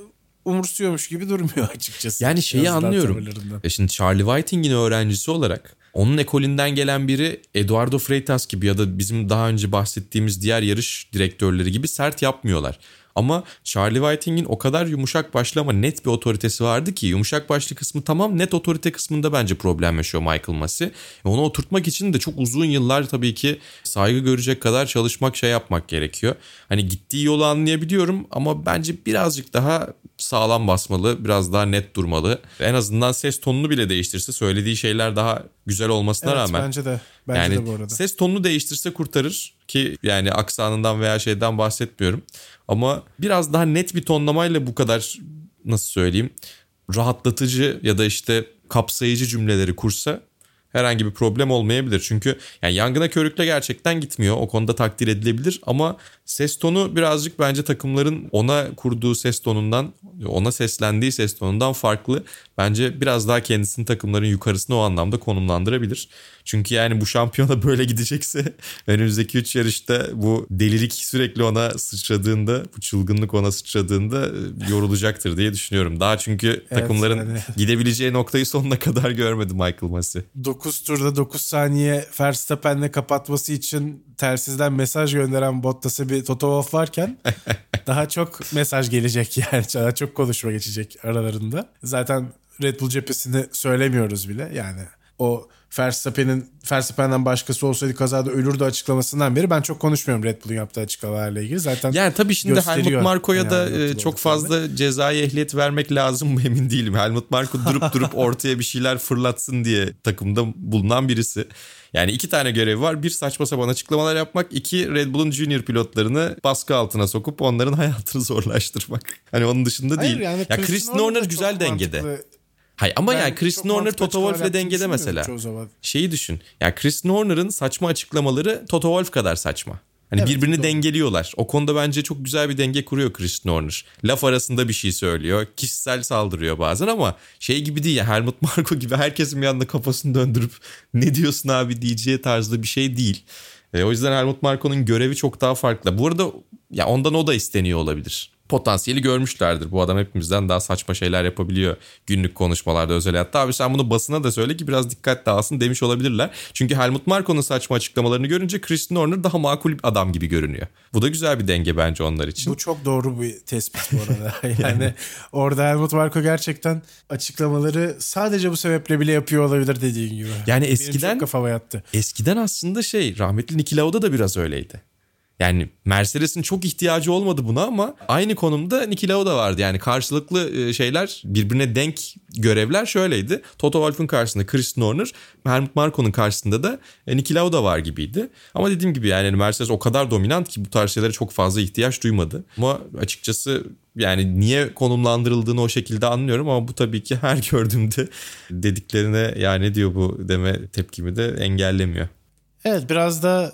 umursuyormuş gibi durmuyor açıkçası. Yani şeyi anlıyorum. Ya şimdi Charlie Whiting'in öğrencisi olarak onun ekolünden gelen biri Eduardo Freitas gibi ya da bizim daha önce bahsettiğimiz diğer yarış direktörleri gibi sert yapmıyorlar. Ama Charlie Whiting'in o kadar yumuşak başlı ama net bir otoritesi vardı ki yumuşak başlı kısmı tamam net otorite kısmında bence problem yaşıyor Michael Massey. Onu oturtmak için de çok uzun yıllar tabii ki saygı görecek kadar çalışmak şey yapmak gerekiyor. Hani gittiği yolu anlayabiliyorum ama bence birazcık daha sağlam basmalı, biraz daha net durmalı. En azından ses tonunu bile değiştirse söylediği şeyler daha güzel olmasına evet, rağmen. bence de. Bence yani de bu arada. Ses tonunu değiştirse kurtarır ki yani aksanından veya şeyden bahsetmiyorum. Ama biraz daha net bir tonlamayla bu kadar nasıl söyleyeyim rahatlatıcı ya da işte kapsayıcı cümleleri kursa herhangi bir problem olmayabilir. Çünkü yani yangına körükle gerçekten gitmiyor. O konuda takdir edilebilir ama ses tonu birazcık bence takımların ona kurduğu ses tonundan, ona seslendiği ses tonundan farklı. Bence biraz daha kendisini takımların yukarısına o anlamda konumlandırabilir. Çünkü yani bu şampiyona böyle gidecekse önümüzdeki 3 yarışta bu delilik sürekli ona sıçradığında, bu çılgınlık ona sıçradığında e, yorulacaktır diye düşünüyorum. Daha çünkü evet, takımların yani. gidebileceği noktayı sonuna kadar görmedi Michael Massey. 9 turda 9 saniye Verstappen'le kapatması için tersizden mesaj gönderen Bottas'a bir Toto Wolff varken daha çok mesaj gelecek yani. Daha çok konuşma geçecek aralarında. Zaten Red Bull cephesini söylemiyoruz bile yani. o Verstappen'in Verstappen'den başkası olsaydı kazada ölürdü açıklamasından beri ben çok konuşmuyorum Red Bull'un yaptığı açıklamalarla ilgili. Zaten Yani tabii şimdi Helmut Marko'ya da yani Bull çok fazla cezai ehliyet vermek lazım mı emin değilim. Helmut Marko durup durup ortaya bir şeyler fırlatsın diye takımda bulunan birisi. Yani iki tane görevi var. Bir saçma sapan açıklamalar yapmak. iki Red Bull'un junior pilotlarını baskı altına sokup onların hayatını zorlaştırmak. Hani onun dışında Hayır, değil. yani ya Chris Norner güzel dengede. Hayır ama Ben yani Chris Norner Toto Wolff'le dengede mesela. Şeyi düşün. Ya Chris Norner'ın saçma açıklamaları Toto Wolff kadar saçma. Hani Evet, birbirini doğru. dengeliyorlar. O konuda bence çok güzel bir denge kuruyor Chris Norner. Laf arasında bir şey söylüyor. Kişisel saldırıyor bazen ama şey gibi değil ya Helmut Marko gibi herkesin bir anda kafasını döndürüp ne diyorsun abi diyeceği tarzda bir şey değil. E, o yüzden Helmut Marko'nun görevi çok daha farklı. Bu arada ya ondan o da isteniyor olabilir. Potansiyeli görmüşlerdir. Bu adam hepimizden daha saçma şeyler yapabiliyor günlük konuşmalarda özel hayatta. Abi sen bunu basına da söyle ki biraz dikkat dağılsın demiş olabilirler. Çünkü Helmut Marko'nun saçma açıklamalarını görünce Chris Norner daha makul bir adam gibi görünüyor. Bu da güzel bir denge bence onlar için. Bu çok doğru bir tespit bu arada. yani orada Helmut Marko gerçekten açıklamaları sadece bu sebeple bile yapıyor olabilir dediğin gibi. Yani Benim eskiden- çok kafama yattı. Eskiden aslında şey rahmetli Niki Lauda da biraz öyleydi. Yani Mercedes'in çok ihtiyacı olmadı buna ama aynı konumda Niki Lauda vardı. Yani karşılıklı e, şeyler birbirine denk görevler şöyleydi. Toto Wolff'un karşısında Chris Norner, Helmut Marko'nun karşısında da e, Niki Lauda var gibiydi. Ama dediğim gibi yani Mercedes o kadar dominant ki bu tarz şeylere çok fazla ihtiyaç duymadı. Ama açıkçası yani niye konumlandırıldığını o şekilde anlıyorum ama bu tabii ki her gördüğümde dediklerine ya ne diyor bu deme tepkimi de engellemiyor. Evet biraz da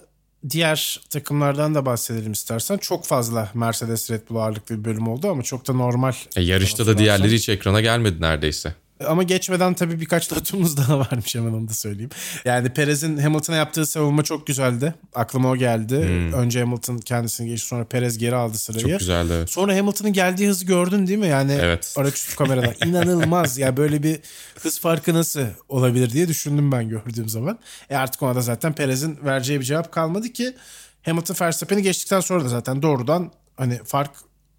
diğer takımlardan da bahsedelim istersen. Çok fazla Mercedes Red Bull ağırlıklı bir bölüm oldu ama çok da normal. E, yarışta da diğerleri hiç ekrana gelmedi neredeyse. Ama geçmeden tabii birkaç datumumuz daha varmış hemen onu da söyleyeyim. Yani Perez'in Hamilton'a yaptığı savunma çok güzeldi. Aklıma o geldi. Önce Hamilton kendisini geçti sonra Perez geri aldı sırayı. Hmm. Çok güzeldi. Sonra Hamilton'ın geldiği hızı gördün değil mi? Yani Evet. araçüstü kameradan. İnanılmaz. ya böyle bir hız farkı nasıl olabilir diye düşündüm ben gördüğüm zaman. E artık ona da zaten Perez'in vereceği bir cevap kalmadı ki Hamilton Verstappen'i geçtikten sonra da zaten doğrudan hani fark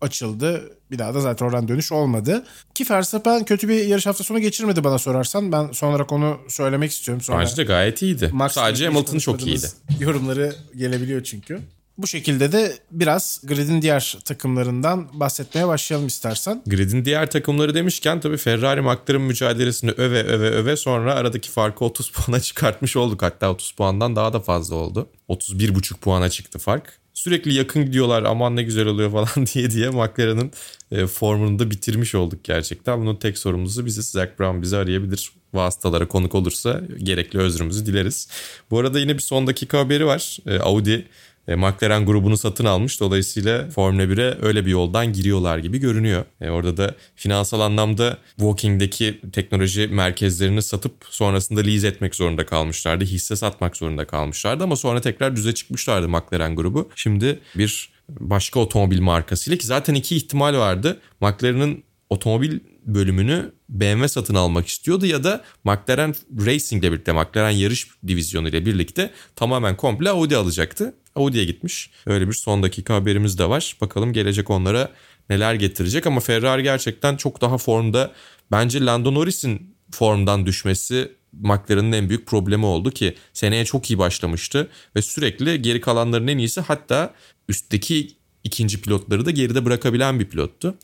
açıldı. Bir daha da zaten oradan dönüş olmadı. Ki Verstappen kötü bir yarış hafta sonu geçirmedi bana sorarsan. Ben son olarak onu söylemek istiyorum. Sonra Bence de gayet iyiydi. Max Sadece Hamilton çok iyiydi. Yorumları gelebiliyor çünkü. Bu şekilde de biraz gridin diğer takımlarından bahsetmeye başlayalım istersen. Grid'in diğer takımları demişken tabii Ferrari McLaren mücadelesini öve öve öve sonra aradaki farkı 30 puana çıkartmış olduk. Hatta 30 puandan daha da fazla oldu. 31,5 puana çıktı fark. Sürekli yakın gidiyorlar aman ne güzel oluyor falan diye diye McLaren'ın e, formunu da bitirmiş olduk gerçekten. Bunun tek sorumlusu bizi Zach Brown bizi arayabilir. Vasıtalara konuk olursa gerekli özrümüzü dileriz. Bu arada yine bir son dakika haberi var. E, Audi e, McLaren grubunu satın almış. Dolayısıyla Formula 1'e öyle bir yoldan giriyorlar gibi görünüyor. E, orada da finansal anlamda Walking'deki teknoloji merkezlerini satıp sonrasında lease etmek zorunda kalmışlardı. Hisse satmak zorunda kalmışlardı ama sonra tekrar düze çıkmışlardı McLaren grubu. Şimdi bir başka otomobil markasıyla ki zaten iki ihtimal vardı. McLaren'ın otomobil bölümünü BMW satın almak istiyordu ya da McLaren Racing ile birlikte McLaren yarış divizyonu ile birlikte tamamen komple Audi alacaktı. Audi'ye gitmiş. Öyle bir son dakika haberimiz de var. Bakalım gelecek onlara neler getirecek ama Ferrari gerçekten çok daha formda. Bence Lando Norris'in formdan düşmesi McLaren'ın en büyük problemi oldu ki seneye çok iyi başlamıştı ve sürekli geri kalanların en iyisi hatta üstteki ikinci pilotları da geride bırakabilen bir pilottu.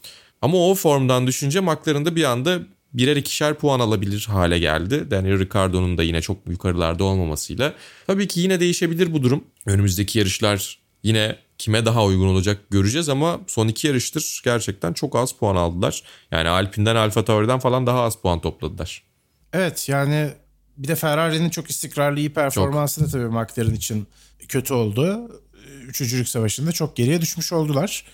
Ama o formdan düşünce McLaren'da bir anda birer ikişer puan alabilir hale geldi. Daniel Ricciardo'nun da yine çok yukarılarda olmamasıyla. Tabii ki yine değişebilir bu durum. Önümüzdeki yarışlar yine kime daha uygun olacak göreceğiz ama son iki yarıştır gerçekten çok az puan aldılar. Yani Alpine'den Alfa Tauri'den falan daha az puan topladılar. Evet yani bir de Ferrari'nin çok istikrarlı iyi performansı da tabii McLaren için kötü oldu. Üçüncülük savaşında çok geriye düşmüş oldular.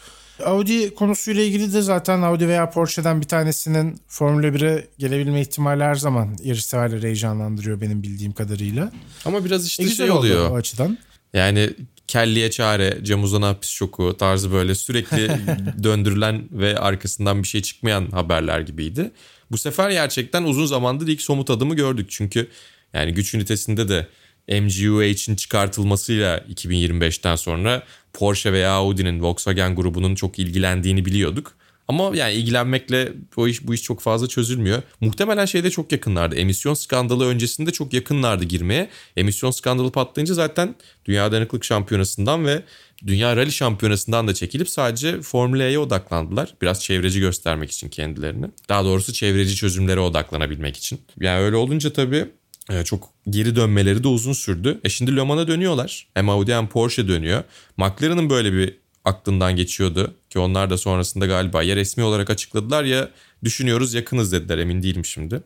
Audi konusuyla ilgili de zaten Audi veya Porsche'den bir tanesinin Formula 1'e gelebilme ihtimali her zaman yarış severleri heyecanlandırıyor benim bildiğim kadarıyla. Ama biraz işte E, şey oluyor. o açıdan. Yani kelliye çare, cam uzana hapis şoku tarzı böyle sürekli döndürülen ve arkasından bir şey çıkmayan haberler gibiydi. Bu sefer gerçekten uzun zamandır ilk somut adımı gördük. Çünkü yani güç ünitesinde de MGUH'in çıkartılmasıyla 2025'ten sonra Porsche veya Audi'nin Volkswagen grubunun çok ilgilendiğini biliyorduk. Ama yani ilgilenmekle bu iş bu iş çok fazla çözülmüyor. Muhtemelen şeyde çok yakınlardı. Emisyon skandalı öncesinde çok yakınlardı girmeye. Emisyon skandalı patlayınca zaten Dünya Dayanıklık Şampiyonası'ndan ve Dünya Rally Şampiyonası'ndan da çekilip sadece Formula E'ye odaklandılar. Biraz çevreci göstermek için kendilerini. Daha doğrusu çevreci çözümlere odaklanabilmek için. Yani öyle olunca tabii çok geri dönmeleri de uzun sürdü. E şimdi Le Mans'a dönüyorlar. Hem Audi hem Porsche dönüyor. McLaren'ın böyle bir aklından geçiyordu. Ki onlar da sonrasında galiba ya resmi olarak açıkladılar ya düşünüyoruz yakınız dediler emin değilim şimdi.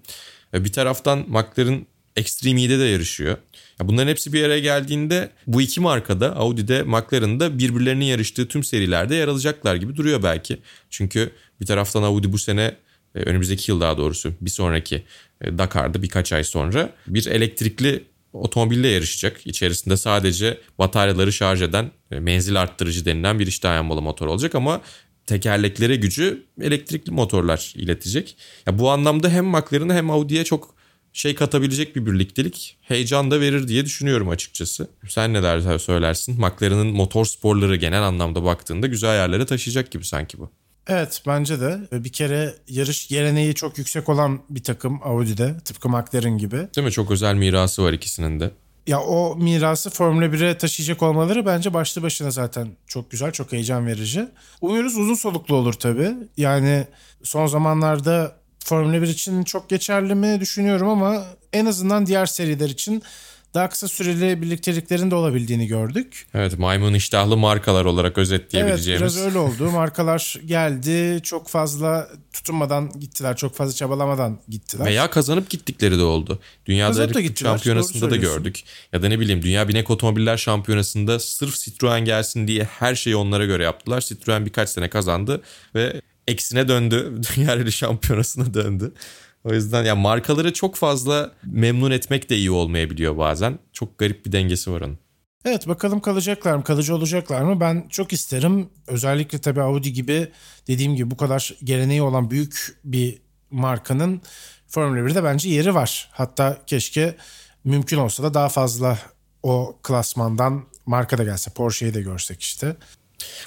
E, bir taraftan McLaren Extreme E'de de yarışıyor. Ya bunların hepsi bir araya geldiğinde bu iki markada Audi'de McLaren'da birbirlerinin yarıştığı tüm serilerde yer alacaklar gibi duruyor belki. Çünkü bir taraftan Audi bu sene önümüzdeki yıl daha doğrusu bir sonraki e, Dakar'da birkaç ay sonra bir elektrikli otomobille yarışacak. İçerisinde sadece bataryaları şarj eden e, menzil arttırıcı denilen bir iç dayanmalı motor olacak ama tekerleklere gücü elektrikli motorlar iletecek. Ya bu anlamda hem McLaren'a hem Audi'ye çok şey katabilecek bir birliktelik heyecan da verir diye düşünüyorum açıkçası. Sen ne der söylersin? McLaren'ın motor sporları genel anlamda baktığında güzel yerlere taşıyacak gibi sanki bu. Evet bence de. Bir kere yarış geleneği çok yüksek olan bir takım Audi'de. Tıpkı McLaren gibi. Değil mi? Çok özel mirası var ikisinin de. Ya o mirası Formula 1'e taşıyacak olmaları bence başlı başına zaten çok güzel, çok heyecan verici. Umuyoruz uzun soluklu olur tabii. Yani son zamanlarda Formula 1 için çok geçerli mi düşünüyorum ama en azından diğer seriler için daha kısa süreli birlikteliklerin de olabildiğini gördük. Evet maymun iştahlı markalar olarak özetleyebileceğimiz. Evet biraz öyle oldu. Markalar geldi çok fazla tutunmadan gittiler. Çok fazla çabalamadan gittiler. Veya kazanıp gittikleri de oldu. Dünya Dayanıklık Şampiyonası'nda da gördük. Ya da ne bileyim Dünya Binek Otomobiller Şampiyonası'nda sırf Citroen gelsin diye her şeyi onlara göre yaptılar. Citroen birkaç sene kazandı ve eksine döndü. Dünya Rally Şampiyonası'na döndü. O yüzden ya markaları çok fazla memnun etmek de iyi olmayabiliyor bazen. Çok garip bir dengesi var onun. Evet bakalım kalacaklar mı, kalıcı olacaklar mı? Ben çok isterim. Özellikle tabii Audi gibi dediğim gibi bu kadar geleneği olan büyük bir markanın Formula 1'de bence yeri var. Hatta keşke mümkün olsa da daha fazla o klasmandan marka da gelse. Porsche'yi de görsek işte.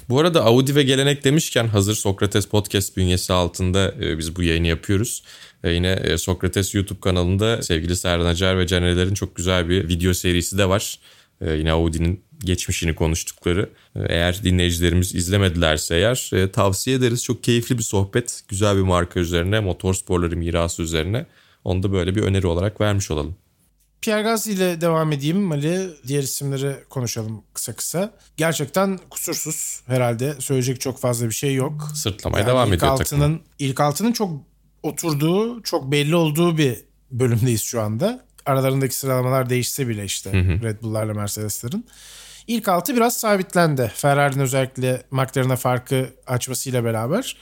Bu arada Audi ve gelenek demişken hazır Sokrates Podcast bünyesi altında e, biz bu yayını yapıyoruz. E, yine e, Sokrates YouTube kanalında sevgili Serhan Acar ve Caner'lerin çok güzel bir video serisi de var. Yine Audi'nin geçmişini konuştukları. Eğer dinleyicilerimiz izlemedilerse eğer tavsiye ederiz. Çok keyifli bir sohbet. Güzel bir marka üzerine, motorsporları mirası üzerine. Onu da böyle bir öneri olarak vermiş olalım. Pierre Gasly ile devam edeyim Mali. Diğer isimleri konuşalım kısa kısa. Gerçekten kusursuz herhalde. Söyleyecek çok fazla bir şey yok. Sırtlamaya yani devam ilk ediyor altının, takımı. İlk altının çok oturduğu, çok belli olduğu bir bölümdeyiz şu anda. Aralarındaki sıralamalar değişse bile işte hı hı. Red Bull'larla Mercedes'lerin. İlk altı biraz sabitlendi. Ferrari'nin özellikle McLaren'a farkı açmasıyla beraber.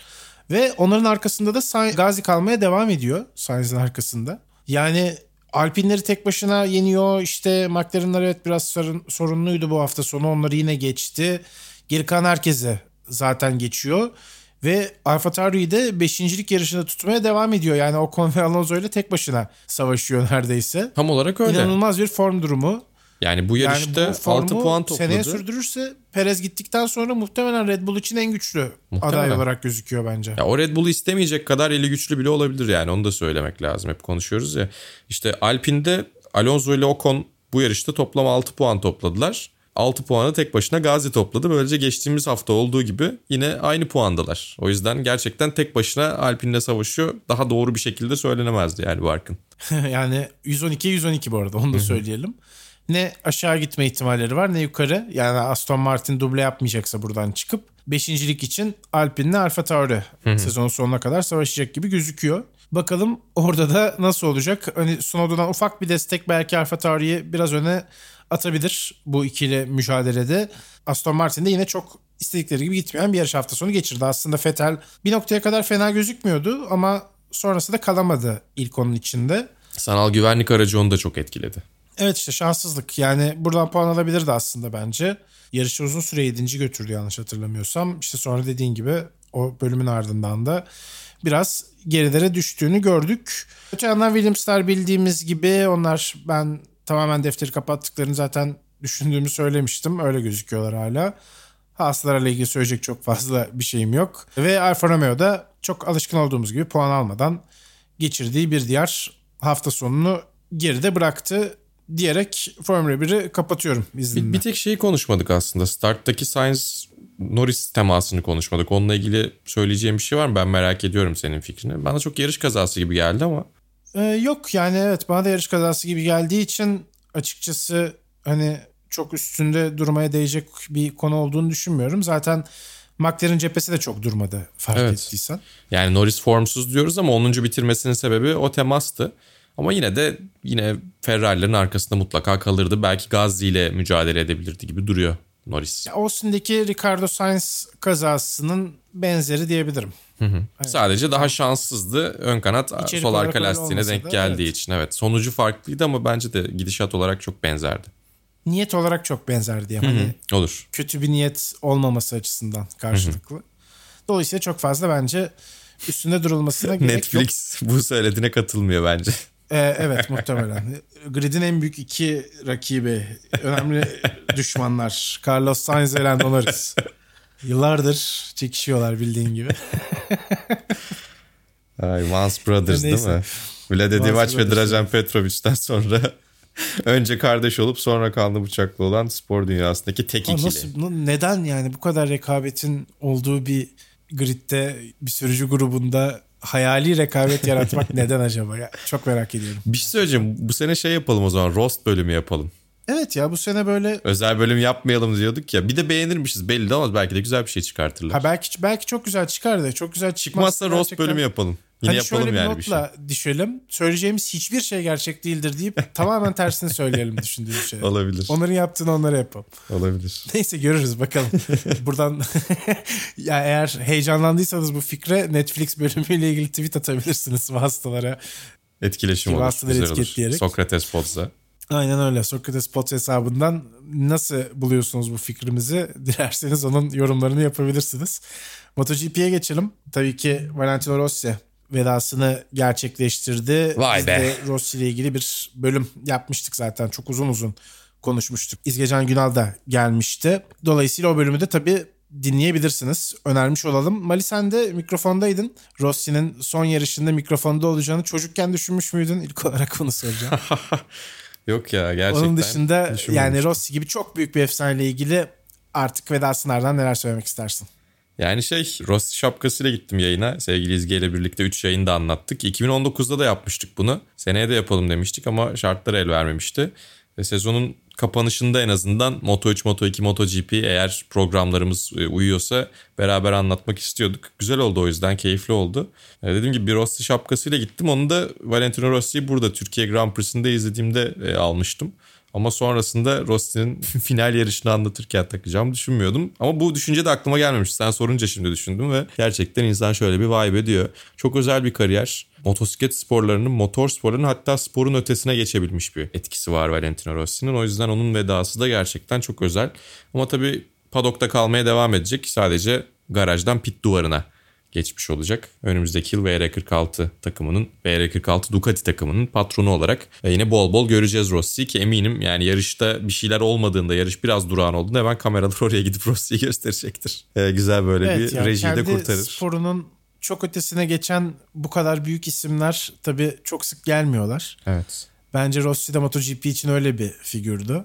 Ve onların arkasında da Gazi kalmaya devam ediyor. Sainz'in arkasında. Yani Alpinleri tek başına yeniyor. İşte McLaren'lar evet biraz sorun, sorunluydu bu hafta sonu. Onları yine geçti. Geri kalan herkese zaten geçiyor. Ve Alfa Tauri'yi de beşincilik yarışında tutmaya devam ediyor. Yani Ocon ve Alonso ile tek başına savaşıyor neredeyse. Tam olarak öyle. İnanılmaz bir form durumu. Yani bu yarışta yani bu 6 puan topladı. Seneye sürdürürse Perez gittikten sonra muhtemelen Red Bull için en güçlü muhtemelen. aday olarak gözüküyor bence. Ya o Red Bull'u istemeyecek kadar eli güçlü bile olabilir yani onu da söylemek lazım. Hep konuşuyoruz ya. İşte Alpine'de Alonso ile Ocon bu yarışta toplam 6 puan topladılar. 6 puanı tek başına Gazi topladı. Böylece geçtiğimiz hafta olduğu gibi yine aynı puandalar. O yüzden gerçekten tek başına Alpine'le savaşıyor. Daha doğru bir şekilde söylenemezdi yani bu arkın. yani 112 112 bu arada onu da söyleyelim ne aşağı gitme ihtimalleri var ne yukarı. Yani Aston Martin duble yapmayacaksa buradan çıkıp beşincilik için Alpine'le Alfa Tauri sezonun sonuna kadar savaşacak gibi gözüküyor. Bakalım orada da nasıl olacak? Hani Sunoda'dan ufak bir destek belki Alfa Tauri'yi biraz öne atabilir bu ikili mücadelede. Aston Martin de yine çok istedikleri gibi gitmeyen bir yarış hafta sonu geçirdi. Aslında Fetel bir noktaya kadar fena gözükmüyordu ama sonrasında kalamadı ilk onun içinde. Sanal güvenlik aracı onu da çok etkiledi. Evet işte şanssızlık. Yani buradan puan alabilirdi aslında bence. Yarışı uzun süre 7. götürdü yanlış hatırlamıyorsam. İşte sonra dediğin gibi o bölümün ardından da biraz gerilere düştüğünü gördük. Öte yandan Williams'lar bildiğimiz gibi onlar ben tamamen defteri kapattıklarını zaten düşündüğümü söylemiştim. Öyle gözüküyorlar hala. Haaslarla ilgili söyleyecek çok fazla bir şeyim yok. Ve Alfa Romeo da çok alışkın olduğumuz gibi puan almadan geçirdiği bir diğer hafta sonunu geride bıraktı diyerek Formula 1'i kapatıyorum izninle. Bir, bir tek şeyi konuşmadık aslında. Start'taki Sainz Norris temasını konuşmadık. Onunla ilgili söyleyeceğim bir şey var mı? Ben merak ediyorum senin fikrini. Bana çok yarış kazası gibi geldi ama. Ee, yok yani evet bana da yarış kazası gibi geldiği için açıkçası hani çok üstünde durmaya değecek bir konu olduğunu düşünmüyorum. Zaten McLaren cephesi de çok durmadı fark Evet. ettiysen. Yani Norris formsuz diyoruz ama 10. bitirmesinin sebebi o temastı. Ama yine de yine Ferrari'lerin arkasında mutlaka kalırdı. Belki Gazzi ile mücadele edebilirdi gibi duruyor Norris. Ya Austin'deki Ricardo Sainz kazasının benzeri diyebilirim. Sadece daha şanssızdı. Ön kanat İçerik sol arka lastiğine denk da, geldiği evet. için. Evet sonucu farklıydı ama bence de gidişat olarak çok benzerdi. Niyet olarak çok benzer diye. Hani Olur. kötü bir niyet olmaması açısından karşılıklı. Dolayısıyla çok fazla bence üstünde durulmasına gerek yok. Netflix bu söylediğine katılmıyor bence. Ee, evet muhtemelen. Grid'in en büyük iki rakibi, önemli düşmanlar. Carlos Sainz ve Lando Norris. Yıllardır çekişiyorlar bildiğin gibi. Ay, Vance Brothers değil mi? Vlade Divac ve Drajan Petrovic'ten sonra önce kardeş olup sonra kanlı bıçaklı olan spor dünyasındaki tek Ama ikili. nasıl, neden yani bu kadar rekabetin olduğu bir gridde bir sürücü grubunda hayali rekabet yaratmak neden acaba? Ya, çok merak ediyorum. Bir şey söyleyeceğim. Bu sene şey yapalım o zaman. Roast bölümü yapalım. Evet ya bu sene böyle Özel bölüm yapmayalım diyorduk ya. Bir de beğenirmişiz belli de ama belki de güzel bir şey çıkartırlar. ha belki belki çok güzel çıkar da çok güzel çıkmazsa Çıkmazsa roast bölümü yapalım. Yine yapalım şöyle bir yani bir şey. notla düşelim. Söyleyeceğimiz hiçbir şey gerçek değildir deyip tamamen tersini söyleyelim düşündüğümüz şey. Olabilir. Onların yaptığını onlara yapalım. Olabilir. Neyse görürüz bakalım. Buradan ya eğer heyecanlandıysanız bu fikre Netflix bölümüyle ilgili tweet atabilirsiniz vasıtalara. Etkileşim olur. Vasıtaları etiketleyerek. Sokrates Podza. Aynen öyle. Sokrates Pots hesabından nasıl buluyorsunuz bu fikrimizi? Dilerseniz onun yorumlarını yapabilirsiniz. MotoGP'ye geçelim. Tabii ki Valentino Rossi vedasını gerçekleştirdi. Vay Biz be. de Rossi ile ilgili bir bölüm yapmıştık zaten. Çok uzun uzun konuşmuştuk. İzgecan Günal da gelmişti. Dolayısıyla o bölümü de tabii dinleyebilirsiniz. Önermiş olalım. Mali sen de mikrofondaydın. Rossi'nin son yarışında mikrofonda olacağını çocukken düşünmüş müydün? İlk olarak bunu soracağım. Yok ya gerçekten. Onun dışında yani. Rossi gibi çok büyük bir efsaneyle ilgili artık vedasınlardan neler söylemek istersin? Yani şey Rossi şapkasıyla gittim yayına. Sevgili İzge ile birlikte 3 yayını da anlattık. 2019'da da yapmıştık bunu. Seneye de yapalım demiştik ama şartlar el vermemişti. Ve sezonun kapanışında en azından Moto3, Moto2, MotoGP eğer programlarımız e, uyuyorsa beraber anlatmak istiyorduk. Güzel oldu o yüzden keyifli oldu. E, dediğim gibi bir Rossi şapkasıyla gittim. Onu da Valentino Rossi'yi burada Türkiye Grand Prix'sinde izlediğimde e, almıştım. Ama sonrasında Rossi'nin final yarışını anlatırken takacağımı düşünmüyordum. Ama bu düşünce de aklıma gelmemiş. Sen sorunca şimdi düşündüm ve gerçekten insan şöyle bir vibe ediyor. Çok özel bir kariyer. Motosiklet sporlarının, motor sporlarının hatta sporun ötesine geçebilmiş bir etkisi var Valentino Rossi'nin. O yüzden onun vedası da gerçekten çok özel. Ama tabii padokta kalmaya devam edecek. Sadece garajdan pit duvarına geçmiş olacak. Önümüzdeki yıl VR46 takımının, VR46 Ducati takımının patronu olarak e, yine bol bol göreceğiz Rossi'yi ki eminim yani yarışta bir şeyler olmadığında, yarış biraz durağan olduğunda hemen kameralar oraya gidip Rossi'yi gösterecektir. E, güzel böyle bir yani rejiyi de kurtarır. sporunun çok ötesine geçen bu kadar büyük isimler tabii çok sık gelmiyorlar. Evet. Bence Rossi de MotoGP için öyle bir figürdü.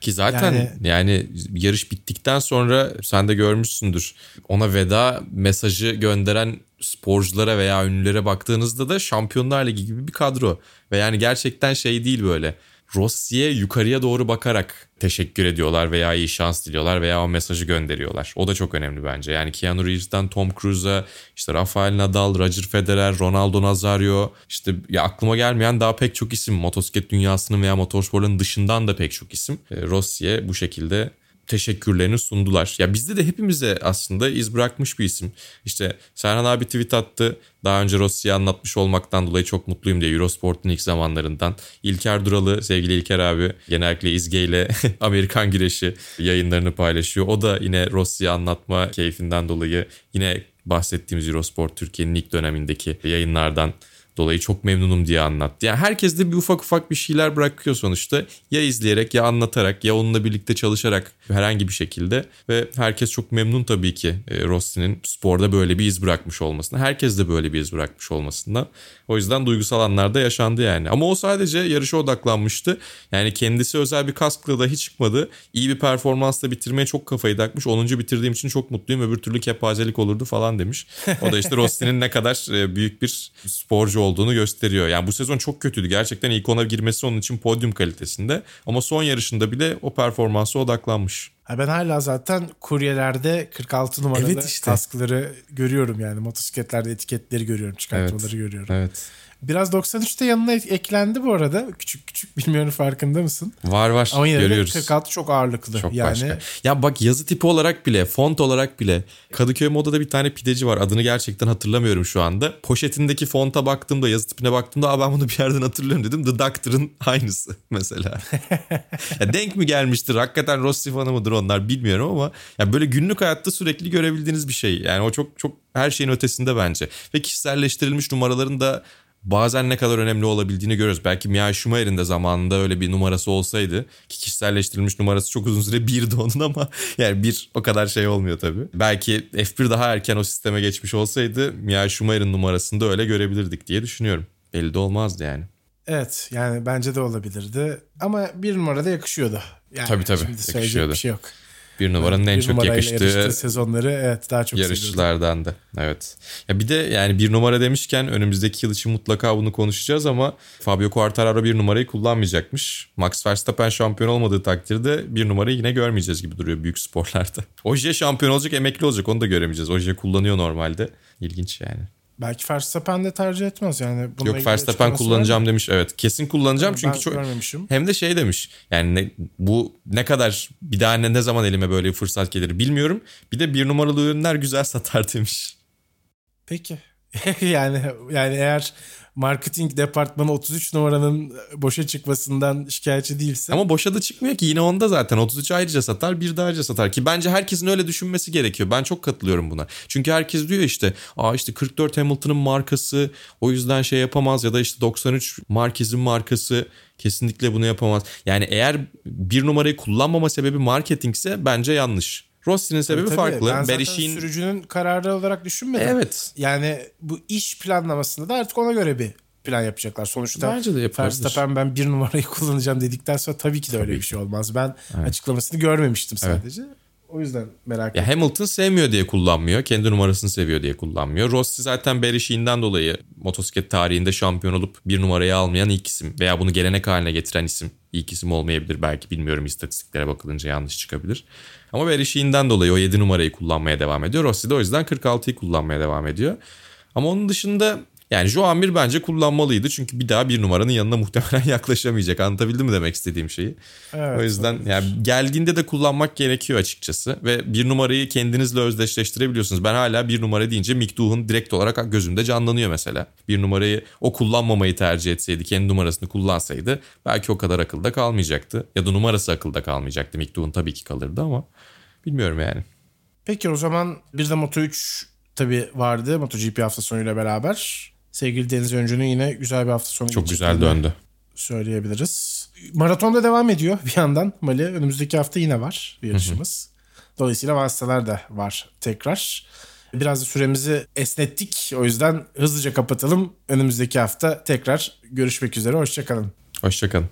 Ki zaten yani, Yani- yarış bittikten sonra sen de görmüşsündür. Ona veda mesajı gönderen sporculara veya ünlülere baktığınızda da Şampiyonlar Ligi gibi bir kadro. Ve yani gerçekten şey değil böyle. Rossi'ye yukarıya doğru bakarak teşekkür ediyorlar veya iyi şans diliyorlar veya o mesajı gönderiyorlar. O da çok önemli bence. Yani Keanu Reeves'ten Tom Cruise'a, işte Rafael Nadal, Roger Federer, Ronaldo Nazario, işte ya aklıma gelmeyen daha pek çok isim. Motosiklet dünyasının veya motorsporların dışından da pek çok isim. E, Rossi'ye bu şekilde teşekkürlerini sundular. Ya bizde de hepimize aslında iz bırakmış bir isim. İşte Serhan abi tweet attı. Daha önce Rossi'yi anlatmış olmaktan dolayı çok mutluyum diye Eurosport'un ilk zamanlarından. İlker Duralı, sevgili İlker abi genellikle İzge ile Amerikan güreşi yayınlarını paylaşıyor. O da yine Rossi'yi anlatma keyfinden dolayı yine bahsettiğimiz Eurosport Türkiye'nin ilk dönemindeki yayınlardan dolayı çok memnunum diye anlattı. Yani herkes de bir ufak ufak bir şeyler bırakıyor sonuçta. Ya izleyerek ya anlatarak ya onunla birlikte çalışarak herhangi bir şekilde ve herkes çok memnun tabii ki e, Rossi'nin sporda böyle bir iz bırakmış olmasına. Herkes de böyle bir iz bırakmış olmasından. O yüzden duygusal anlarda yaşandı yani. Ama o sadece yarışa odaklanmıştı. Yani kendisi özel bir kaskla dahi çıkmadı. İyi bir performansla bitirmeye çok kafayı takmış. 10. bitirdiğim için çok mutluyum. Öbür türlü kepazelik olurdu falan demiş. O da işte Rossi'nin ne kadar e, büyük bir sporcu olduğunu gösteriyor. Yani bu sezon çok kötüydü. Gerçekten ilk ona girmesi onun için podyum kalitesinde. Ama son yarışında bile o performansa odaklanmış. Ha ben hala zaten kuryelerde 46 numaralı Evet işte. kaskları görüyorum yani. Motosikletlerde etiketleri görüyorum, çıkartmaları görüyorum. Evet. Biraz 93'te yanına ek- eklendi bu arada. Küçük küçük bilmiyorum farkında mısın? Var var Ama yine görüyoruz. 46 çok ağırlıklı. Çok yani başka. Ya bak yazı tipi olarak bile, font olarak bile Kadıköy Moda'da bir tane pideci var. Adını gerçekten hatırlamıyorum şu anda. Poşetindeki fonta baktığımda, yazı tipine baktığımda Aa, ben bunu bir yerden hatırlıyorum dedim. The Doctor'ın aynısı mesela. ya denk mi gelmiştir? Hakikaten Rossi fanı mıdır onlar bilmiyorum ama ya böyle günlük hayatta sürekli görebildiğiniz bir şey. Yani o çok çok her şeyin ötesinde bence. Ve kişiselleştirilmiş numaraların da bazen ne kadar önemli olabildiğini görüyoruz. Belki Mia Schumacher'in de zamanında öyle bir numarası olsaydı ki kişiselleştirilmiş numarası çok uzun süre birdi onun ama yani bir o kadar şey olmuyor tabii. Belki F1 daha erken o sisteme geçmiş olsaydı Mia Schumacher'in numarasını da öyle görebilirdik diye düşünüyorum. Belli de olmazdı yani. Evet yani bence de olabilirdi. Ama bir numarada yakışıyordu. Yani Tabii, tabii, şimdi yakışıyordu. bir şey yok. Bir numaranın en bir çok yakıştığı sezonları evet daha çok yarışçılardan da. Evet. Ya bir de yani bir numara demişken önümüzdeki yıl için mutlaka bunu konuşacağız ama Fabio Quartararo bir numarayı kullanmayacakmış. Max Verstappen şampiyon olmadığı takdirde bir numarayı yine görmeyeceğiz gibi duruyor büyük sporlarda. Oje şampiyon olacak, emekli olacak onu da göremeyeceğiz. Oje kullanıyor normalde. İlginç yani. Belki Verstappen de tercih etmez yani. Bununla Yok Verstappen açıklaması var kullanacağım demiş. Evet kesin kullanacağım Ben çünkü çok görmemişim. hem de şey demiş. Yani ne- bu ne kadar bir daha ne, ne zaman elime böyle bir fırsat gelir bilmiyorum. Bir de bir numaralı ürünler güzel satar demiş. Peki. yani yani eğer marketing departmanı 33 numaranın boşa çıkmasından şikayetçi değilse Ama boşa da çıkmıyor ki yine onda zaten 33 ayrıca satar bir de ayrıca satar ki bence herkesin öyle düşünmesi gerekiyor. Ben çok katılıyorum buna. Çünkü herkes diyor işte aa işte 44 Hamilton'ın markası o yüzden şey yapamaz ya da işte 93 Marquez'in markası kesinlikle bunu yapamaz. Yani eğer bir numarayı kullanmama sebebi marketingse bence yanlış. Rossi'nin sebebi Tabii, farklı. Ben zaten sürücünün kararı olarak düşünmedim. Evet. Yani bu iş planlamasında da artık ona göre bir plan yapacaklar. Sonuçta Bence de. Verstappen ben bir numarayı kullanacağım dedikten sonra tabii ki de öyle bir şey olmaz. Ben açıklamasını görmemiştim sadece. O yüzden merak Ya ettim. Hamilton sevmiyor diye kullanmıyor. Kendi numarasını seviyor diye kullanmıyor. Rossi zaten Berişiğinden dolayı motosiklet tarihinde şampiyon olup bir numarayı almayan ilk isim. Veya bunu gelenek haline getiren isim. İlk isim olmayabilir belki bilmiyorum istatistiklere bakılınca yanlış çıkabilir. Ama Berişiğinden dolayı o 7 numarayı kullanmaya devam ediyor. Rossi de o yüzden 46'yı kullanmaya devam ediyor. Ama onun dışında yani Joan Mir bence kullanmalıydı. Çünkü bir daha bir numaranın yanına muhtemelen yaklaşamayacak. Anlatabildim mi demek istediğim şeyi? Evet, o yüzden yani geldiğinde de kullanmak gerekiyor açıkçası. Ve bir numarayı kendinizle özdeşleştirebiliyorsunuz. Ben hala bir numara deyince Mick Doohan direkt olarak gözümde canlanıyor mesela. Bir numarayı o kullanmamayı tercih etseydi, kendi numarasını kullansaydı belki o kadar akılda kalmayacaktı. Ya da numarası akılda kalmayacaktı. Mick Doohan tabii ki kalırdı ama bilmiyorum yani. Peki o zaman bir de Moto 3 tabii vardı MotoGP hafta sonuyla beraber. Sevgili Deniz Öncü'nün yine güzel bir hafta sonu Çok güzel döndü. Söyleyebiliriz. Maratonda devam ediyor bir yandan. Mali önümüzdeki hafta yine var bir yarışımız. Dolayısıyla vasıtalar da var tekrar. Biraz da süremizi esnettik. O yüzden hızlıca kapatalım. Önümüzdeki hafta tekrar görüşmek üzere. Hoşçakalın. Hoşçakalın.